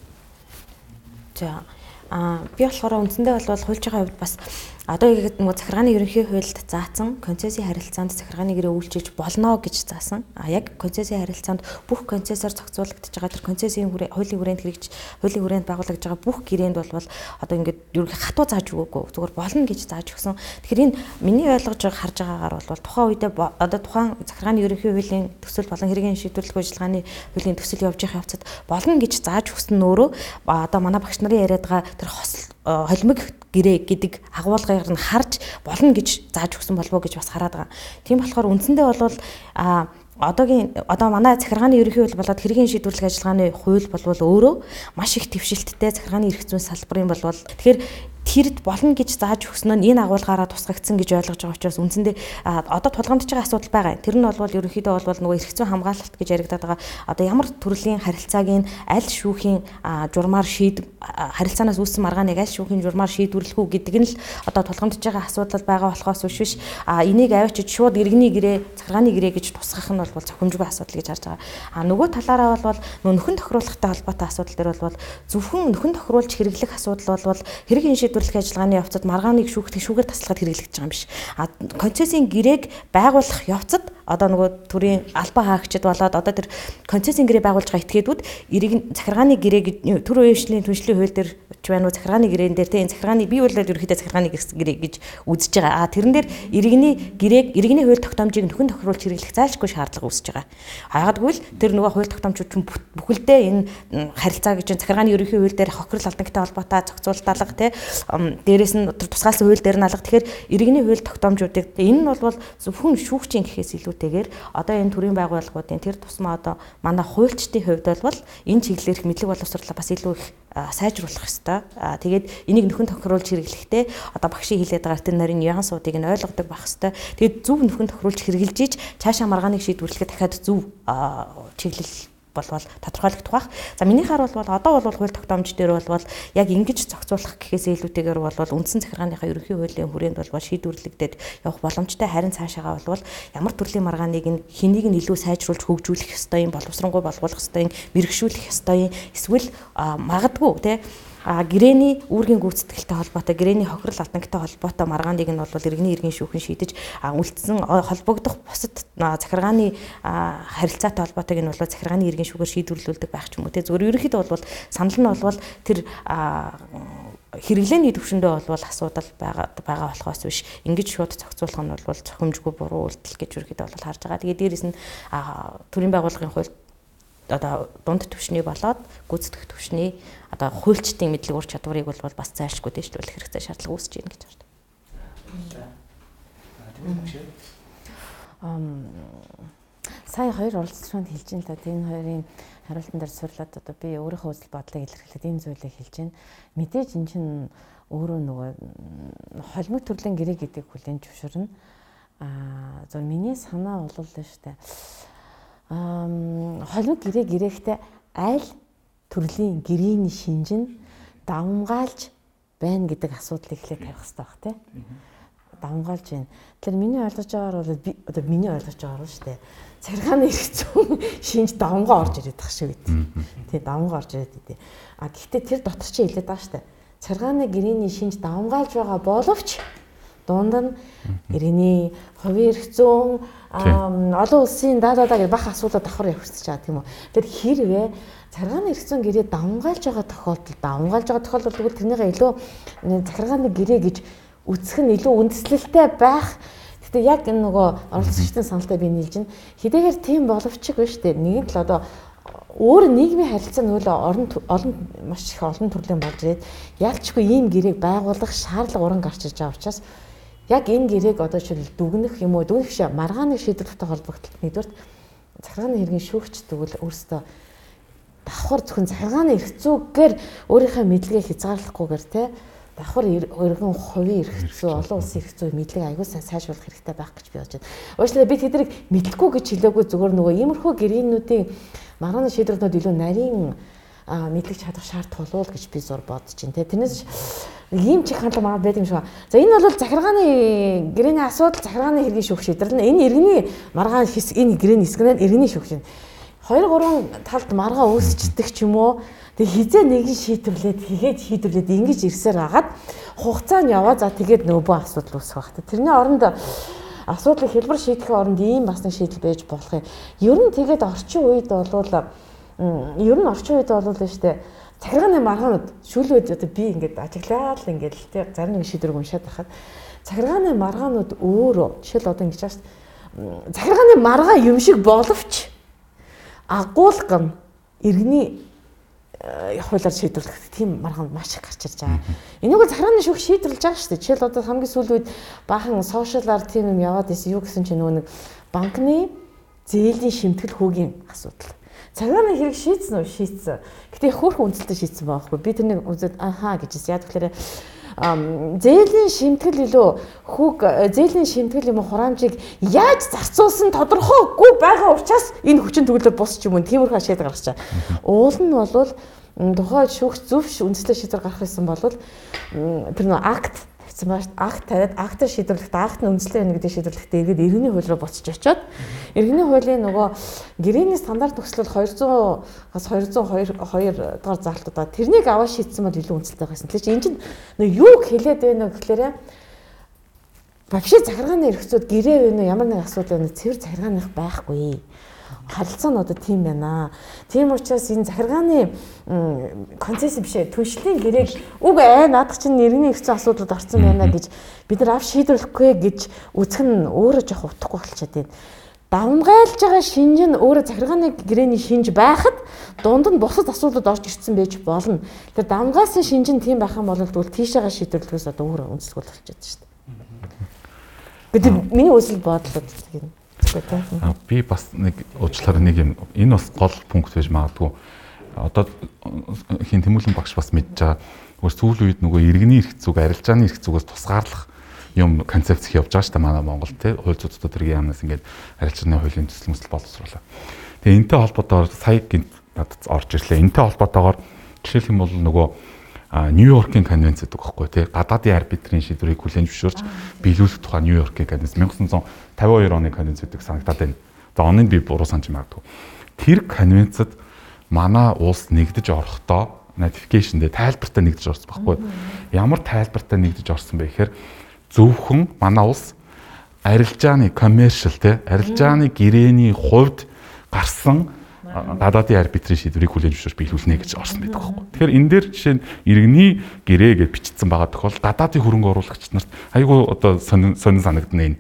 За а би болохоор үндсэндээ бол хуульчийн хувьд бас Одоо яг нөгөө захиргааны ерөнхий хуульд заасан концессийн харилцаанд захиргааны гэрээ үйлчилж болно гэж заасан. А яг концессийн харилцаанд бүх концессор зохицуулагдж байгаа тэр концессийн хуулийн хүрээнд хэрэгж хуулийн хүрээнд байгуулагдж байгаа бүх гэрээнд болвол одоо ингээд ерөнхий хатуу зааж өгөөгүй зүгээр болно гэж зааж өгсөн. Тэгэхээр энэ миний ойлгож байгаа харж байгаагаар бол тухайн үедээ одоо тухайн захиргааны ерөнхий хуулийн төсөл болон хэргийн шийдвэрлэх ажиллагааны хуулийн төсөл явж байгаа явцад болно гэж зааж өгсөн нь өөрөө одоо манай багш нарын яриад байгаа тэр хосол холимог гэрээ гэдэг агуулгыг нь харж болно гэж зааж өгсөн болов уу гэж бас хараад байгаа. Тийм болохоор үндсэндээ бол а одоогийн одоо манай захиргааны ерөнхий хууль болоод хэргийн шийдвэрлэх ажиллагааны хууль болвол өөрөө маш их твшилттэй захиргааны эрх зүйн салбарын болвол тэгэхээр тэрд болно гэж зааж өгсөн нь энэ агуулгаараа тусгагдсан гэж ойлгож байгаа учраас үндсэндээ одоо тулгамдж байгаа асуудал байгаа. Тэр нь бол ерөнхийдөө бол нөгөө эрх зүйн хамгаалалт гэж яригадаад байгаа. Одоо ямар төрлийн харилцааг нь аль шүүхийн журмаар шийд харилцаанаас үүссэн маргааныг аль шүүхийн журмаар шийдвэрлэх үү гэдэг нь л одоо тулгамдж байгаа асуудал байгаа болохоос биш биш. Энийг авчиж шууд иргэний гэрээ, захиргааны гэрээ гэж тусгах нь бол зохимжгүй асуудал гэж харж байгаа. А нөгөө талаараа бол нөхөн тохируулахтай холбоотой асуудал дээр бол зөвхөн нөхөн тохируулж хэрэглэх асуудал бол хэрэг шийд шийдвэрлэх ажиллагааны явцад маргааныг шүүхтэг шүүгээр таслахад хэрэглэгдэж байгаа юм биш. А концессийн гэрээг байгуулах явцад одоо нөгөө төрийн албан хаагчид болоод одоо тэр концессийн гэрээ байгуулж байгаа этгээдүүд эрийг захиргааны гэрээ төр үеийнхний түншлэлийн хууль дээр ч байна уу захиргааны гэрээн дээр тийм захиргааны бий болоод ерөөхдөө захиргааны гэрээ гэж үзэж байгаа. А тэрэн дээр иргэний гэрээг иргэний хууль тогтоомжийг нөхөн тохируулж хэрэглэх зайлшгүй шаардлага үүсэж байгаа. Хаагадгүй л тэр нөгөө хууль тогтоомчид ч бүхэлдээ энэ харилцаа гэж захиргааны ерөнхий хууль дээр хохирол албантай холбоотой зохицуулалт тий дээрээс нь тусгаалсан хууль дээр нь алга. Тэгэхээр иргэний хууль тогтоомжуудыг энэ нь бол зөвхөн шүүгчийн гэхээс илүүтэйгээр одоо энэ төрийн байгууллагуудын тэр тусмаа одоо манай хуульчдын хувьд бол энэ чиглэлээр мэдлэг боловсруулалтаа бас илүү их сайжруулах. Аа тэгээд энийг нөхөн тохируулж хэрэглэхдээ одоо багшийн хэлээд байгаа тэр нарийн нюансуудыг нь ойлгодог байх ёстой. Тэгээд зөв нөхөн тохируулж хэрэгжилж ийж цаашаа маргааныг шийдвэрлэхэд дахиад зөв чиглэл болвол тодорхойлогдох бах. За миний харуул бол одоо бол хууль тогтоомж дээр бол яг ингэж зохицуулах гэхээс илүүтэйгээр бол үндсэн захиргааныхаа ерөнхий хуулийн хүрээнд бол шийдвэрлэгдээд явах боломжтой харин цаашаагаа бол ямар төрлийн маргааныг нь хэнийг нь илүү сайжруулж хөгжүүлэх ёстой юм боловсронгуй болгох ёстой юм мэрэгшүүлэх ёстой юм эсвэл магадгүй те а гэрээний үүргийн гүйцэтгэлтэй холбоотой гэрээний хохирол алдантай холбоотой маргааныг нь бол иргэний иргэн шүүхэн шийдэж үлдсэн холбогдох бусад захиргааны харилцаатай холбоотойг нь бол захиргааны иргэн шүүгээр шийдвэрлүүлдэг байх ч юм уу те зөвөр ерөнхийдөө бол санал нь бол тэр хэрэглээний төвшөндөө болвол асуудал байгаа байгаа болохоос биш ингэж шууд зохицуулах нь бол зохимжгүй буруу үйлдэл гэж ерөөхдөө бол харж байгаа. Тэгээд дээрэс нь төрийн байгууллагын хувьд одоо дунд түвшний болоод гүйцэтгэх түвшний одоо хуульчдын мэдлэг ур чадварыг бол бас зайлшгүй дэвшлүүлэх хэрэгтэй шаардлага үүсэж байна гэж байна. Ам сая хоёр оролцогчонд хэлж ин да энэ хоёрын хариултан дээр сурлаад одоо би өөрийнхөө үзэл бодлыг илэрхийлээд энэ зүйлийг хэлж байна. Мэдээж эн чинь өөрөө нөгөө холимог төрлийн гэрээ гэдэг хүлэн зөвшөөрнө. Аа зөв миний санаа бол л шүү дээ холимог гэрээ гэрээхтэй аль төрлийн гэрээний шинжин давмгаалж байна гэдэг асуудлыг эхлээд тавих хэрэгтэй баг тий. Давмгаалж байна. Тэгэхээр миний ойлгож байгаагаар бол би одоо миний ойлгож байгаагаар шүү дээ. Царгааны ирэх зүүн шинж давмгаа орж ирээд тах шиг байт. Тий давмгаа орж ирээд идэв. А гэхдээ тэр дотор чи хэлээд байгаа шүү дээ. Царгааны гэрээний шинж давмгаалж байгаа боловч дунд нь иргэний хувийн эрх зүйн олон улсын даа даа гэж бах асуудал давхар явчихж байгаа тийм үү. Тэр хэрвээ царгааны эрх зүйн гэрээ давмгаалж байгаа тохиолдолд давмгаалж байгаа тохиолдолд бол тэрнийгээ илүү захиргааны гэрээ гэж үсэх нь илүү үндэслэлтэй байх Гэтэ яг энэ нөгөө оролцогчдын саналтай би нийлж байна. Хэдийгээр тийм боловчиг биш үү? Нэг л одоо өөр нийгмийн харилцаа нөлөө орон олон маш их олон төрлийн болж ирээд ялчгүй ийм гэрээг байгуулах шаардлага уран гарч иж байгаа учраас яг энэ гэрээг одоо жишээл дүгнэх юм уу дүгнэх шиг маргааны шийдвэртэй холбогдлолт нэгдүгээр захиргааны хэргийн шүүгч тэгвэл өөрөөсөө давхар зөвхөн захиргааны эрх зүйгээр өөрийнхөө мэдлэгээ хязгаарлахгүйгээр те давхар өргөн хувийн эрх зүй олон улсын эрх зүй мэдлэг сайн сайжруулах хэрэгтэй байх гэж би бодож байна. Уучлаарай би тэднийг мэдлэхгүй гэж хэлээгүй зүгээр нөгөө иймэрхүү гэрээнүүдийн маргааны шийдвэрнүүд илүү нарийн мэдлэг чадах шаардлага болов уу гэж би зур бодож байна. Тэрнээс Нэг ийм чих хандлага маа байдаг юм шиг байна. За энэ бол захиргааны гэрээний асуудал захиргааны хэргийн шүүх шийдвэрлэн энэ иргэний маргаан хэсэг энэ гэрээний нь иргэний шүүх шин. 2 3 талд маргаа үүсчдэг ч юм уу. Тэг хизээ нэгэн шийдвэрлээд хийгээд шийдвэрлээд ингэж ирсээр хагаад хугацаа нь яваа за тэгээд нөөбөө асуудал үүсэх байх. Тэрний оронд асуудлыг хэлбэр шийдэхин оронд ийм бас нэг шийдэл байж болох юм. Ер нь тэгээд орчин үед болвол ер нь орчин үед болвол л штэ захиргааны маргаанууд шүүлүүд одоо би ингээд ажиглаад л ингээд л тий зарим нэг шийдвэрг уншаад байхад захиргааны маргаанууд өөрөө жишээл одоо ингэж шээ захиргааны маргаа юм шиг боловч агуулга нь иргэний хуулиар шийдвэрлэх тийм маргаанд маш их гарч ирж байгаа. Энийг бол захиргааны шүүх шийдвэрлэж байгаа шүү дээ. Жишээл одоо хамгийн сүүлийн үед баахан сошиалар тийм юм яваад ирсэн. Юу гэсэн чинь нөгөө нэг банкны зээлийн шимтгэл хүүгийн асуудал. Цагааны хэрэг шийдсэн үү? Шийдсэн. Гэтэ хөөх үнэлтэд шийдсэн байхгүй. Би тэрнийг үзээд ахаа гэжсэн. Яг тэгэхээр зээлийн шимтгэл илүү хүүг зээлийн шимтгэл юм хураамжийг яаж зарцуулсан тодорхойгүй байгаа учраас энэ хүчин төгөлөөр бусч юм уу тиймэрхүү гаргаж байгаа. Уул нь болвол тухайн шүүх зөв үндэслэл шийдвэр гарах гэсэн бол тэр нөө акт баа шүү. Акт тавиад актаар шийдвэрлэхдээ акт нь үндэслэл байна гэдэг шийдвэрлэхдээ эргээд иргэний хууль руу буцаж очиод иргэний хуулийн нөгөө гэрээний стандарт төгслөл 200-аас 202 дугаар заалтуудаа тэрнийг аваа шийдсэн бол илүү үндэслэлтэй байсан. Тэгэхээр энэ чинь нөгөө юу хэлээд байна вэ гэхээр вообще захиргааны эрхцүүд гэрээ вэ ямар нэг асуудал байна цэвэр захиргааных байхгүй харилцаа нь одоо тийм байна. Тийм учраас энэ захиргааны концепц биш ээ. Түншлийн гэрээг үг аа наадах чинь нэрний хэвцэн асуудлууд орсон байна гэж бид нар ав шийдвэрлэхгүй гэж үзэх нь өөрөө жоох утгагүй болчиход байна. Давмгайлж байгаа шинж нь өөрөө захиргааны гэрээний шинж байхад дунд нь бусад асуудлууд орж ирсэн байж болно. Тэгэхээр давмгаасан шинж нь тийм байх юм бол тэгвэл тийшээгээ шийдвэрлэхээс одоо өөрөө үнэлсгэл болчиход шүү дээ. Гэдэг миний үсэл бодлоо тийм А би бас нэг уучлаарай нэг юм энэ бас гол пункт байж магадгүй. Одоо хин тэмүүлэн багш бас мэдж байгаа. Өөр сүүл үед нөгөө иргэний эрх зүг, арилжааны эрх зүгээс тусгаарлах юм концепц явж байгаа шүү дээ манай Монгол тий. Хууль зүйн төдөргийн яамнаас ингээд арилжааны хуулийн төсөл мөсөл боловсруулаа. Тэгээ энтэй холбоотойгоор сая гинт надад орж ирлээ. Энтэй холбоотойгоор жишээлх юм бол нөгөө Нью-Йоркийн конвенц гэдэг байхгүй тий гадаадын арбитрийн шийдвэрийг хүлээн зөвшөөрч биелүүлэх тухай Нью-Йоркийн конвенц 1952 оны конвенц гэдэг санагдаад байна. За оныг би буруу санаж магадгүй. Тэр конвенцэд манай улс нэгдэж орохдоо notification дээр тайлбартай нэгдэж орсон байхгүй. Ямар тайлбартай нэгдэж орсон бэ гэхээр зөвхөн манай улс арилжааны commercial тий арилжааны гэрээний хувьд гарсан гадаадын арбитрийн шийдвэрийг хүлээн зөвшөөрч биелүүлнэ гэж орсон байдаг байхгүй. Тэгэхээр энэ дээр жишээ нь иргэний гэрээ гэж бичсэн байгаа тохиол гадаадын хөрөнгө оруулагч нарт айгүй одоо сонин санагдана энэ.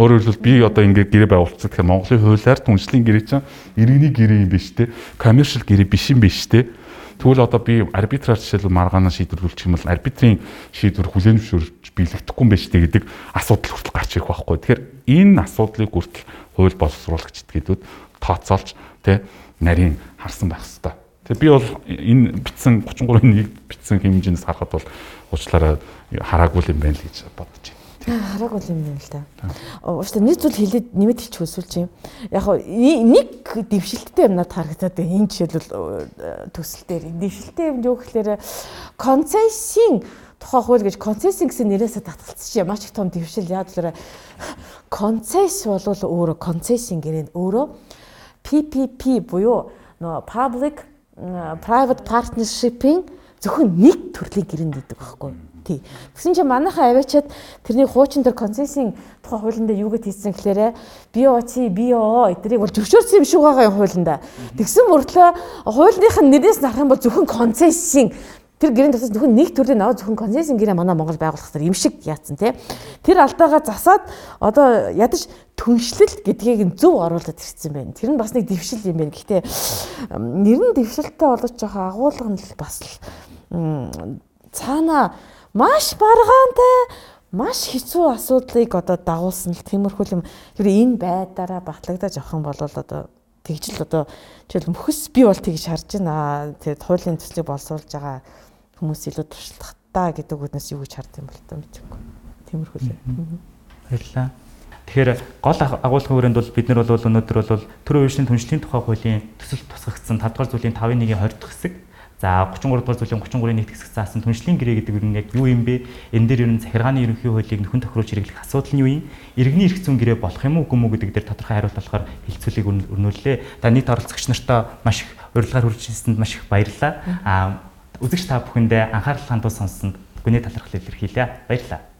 Өөрөөр хэлбэл би одоо ингээд гэрээ байгуулчихсан тэгэхээр Монголын хуулиар түншлэлийн гэрээ чинь иргэний гэрээ юм биш те. Commercial гэрээ биш юм биш те. Тэгвэл одоо би арбитраар жишээлбэл маргаанаа шийдвэрлүүлчих юм бол арбитрийн шийдвэр хүлээн зөвшөөрч биелэгдэхгүй юм байна шүү гэдэг асуудал хүртэл гарч ирэх байхгүй. Тэгэхээр энэ асуудлыг хүртэл хууль боловсруулагчд гэдүүд тооцоолж тэ нарийн харсан байх хэвээр. Тэгээ би бол энэ битсэн 33-ын нэг битсэн хэмжээс харахад бол уучлаарай хараагүй юм байна л гэж бодож байна. Хараагүй юм байна л да. Уучлаарай нэг зүйл хэлээд нэмэт хэлчих хүсвэл чинь. Яг нэг дэвшилттэй юмнад харагдаад байна. Энэ жишээлбэл төсөл дээр дэвшилттэй юм юу гэхээр концессийн тухай хууль гэж концессинг гэсэн нэрээсээ татгалцчих юм. Маш их том дэвшил яа гэхээр концесс бол өөрөө концессинг гэрээнд өөрөө PPP буюу нөгөө public private partnership-ийн зөвхөн нэг төрлийн гэрээнд идэг байхгүй. Тий. Тэгсэн чинь манайхаа аваачаад тэрний хуучин дээр консенсийн тухай хуулинд юу гэж хийсэн гэхээр BOC, BOO эднийг бол зөвшөөрсөн юм шиг байгаа юм хуулиндаа. Тэгсэн мөртлөө хуулийнхаа нэрээс нарах юм бол зөвхөн консенсийн Тэр гэрийн тусаас зөвхөн нэг төрлийн аваа зөвхөн консенсийн гэрээ манай Монгол байгуулах хэрэгтэй юм шиг яатсан тий. Тэр алдаагаа засаад одоо ядаж түншлэл гэдгийг нь зөв оруулаад ирсэн байна. Тэр нь бас нэг дэвшил юм байна. Гэхдээ нэр нь дэвшилтэй болож байгаа агуулга нь бас цаана маш баргаантай маш хэцүү асуудлыг одоо дагуулсан л тиймэрхүү юм. Тэр энэ байдараа батлагдаж авах юм бол одоо тэгжл одоо жишээл мөхс би бол тэгж харж байна. Тэгээд хуулийн төслийг боловсруулж байгаа хүмүүс илүү туршлагатай гэдэг үгнээс юу гэж хардсан бол таа мэдээгүй. Тиймэрхүү л. Баярлалаа. Тэгэхээр гол агуулгын хүрээнд бол бид нар бол өнөөдөр бол төр үеийн түншлэлийн тухай хуулийн төсөл тусгагдсан 5 дугаар зүйлийн 5-1-ийн 20 дахь хэсэг За 33 дугаар зүйлийн 33-ын нийт хэсэг заасан түншлийн гэрээ гэдэг нь яг юу юм бэ? Энэ дээр ер нь захиргааны ерөнхий хуулийг нөхөн тохируулж хэрэглэх асуудал нь юу юм? Иргэний эрх зүйн гэрээ болох юм уу үгүй мүү гэдэг дээр тодорхой хариулт болохоор хилцүүлгийг өрнүүллээ. За нийт оролцогч нартаа маш их урилгаар хүрчээсэнд маш их баярлалаа. Аа үзэгч та бүхэндээ анхаарал хандуул сонссонд гүний талархал илэрхийлье. Баярлалаа.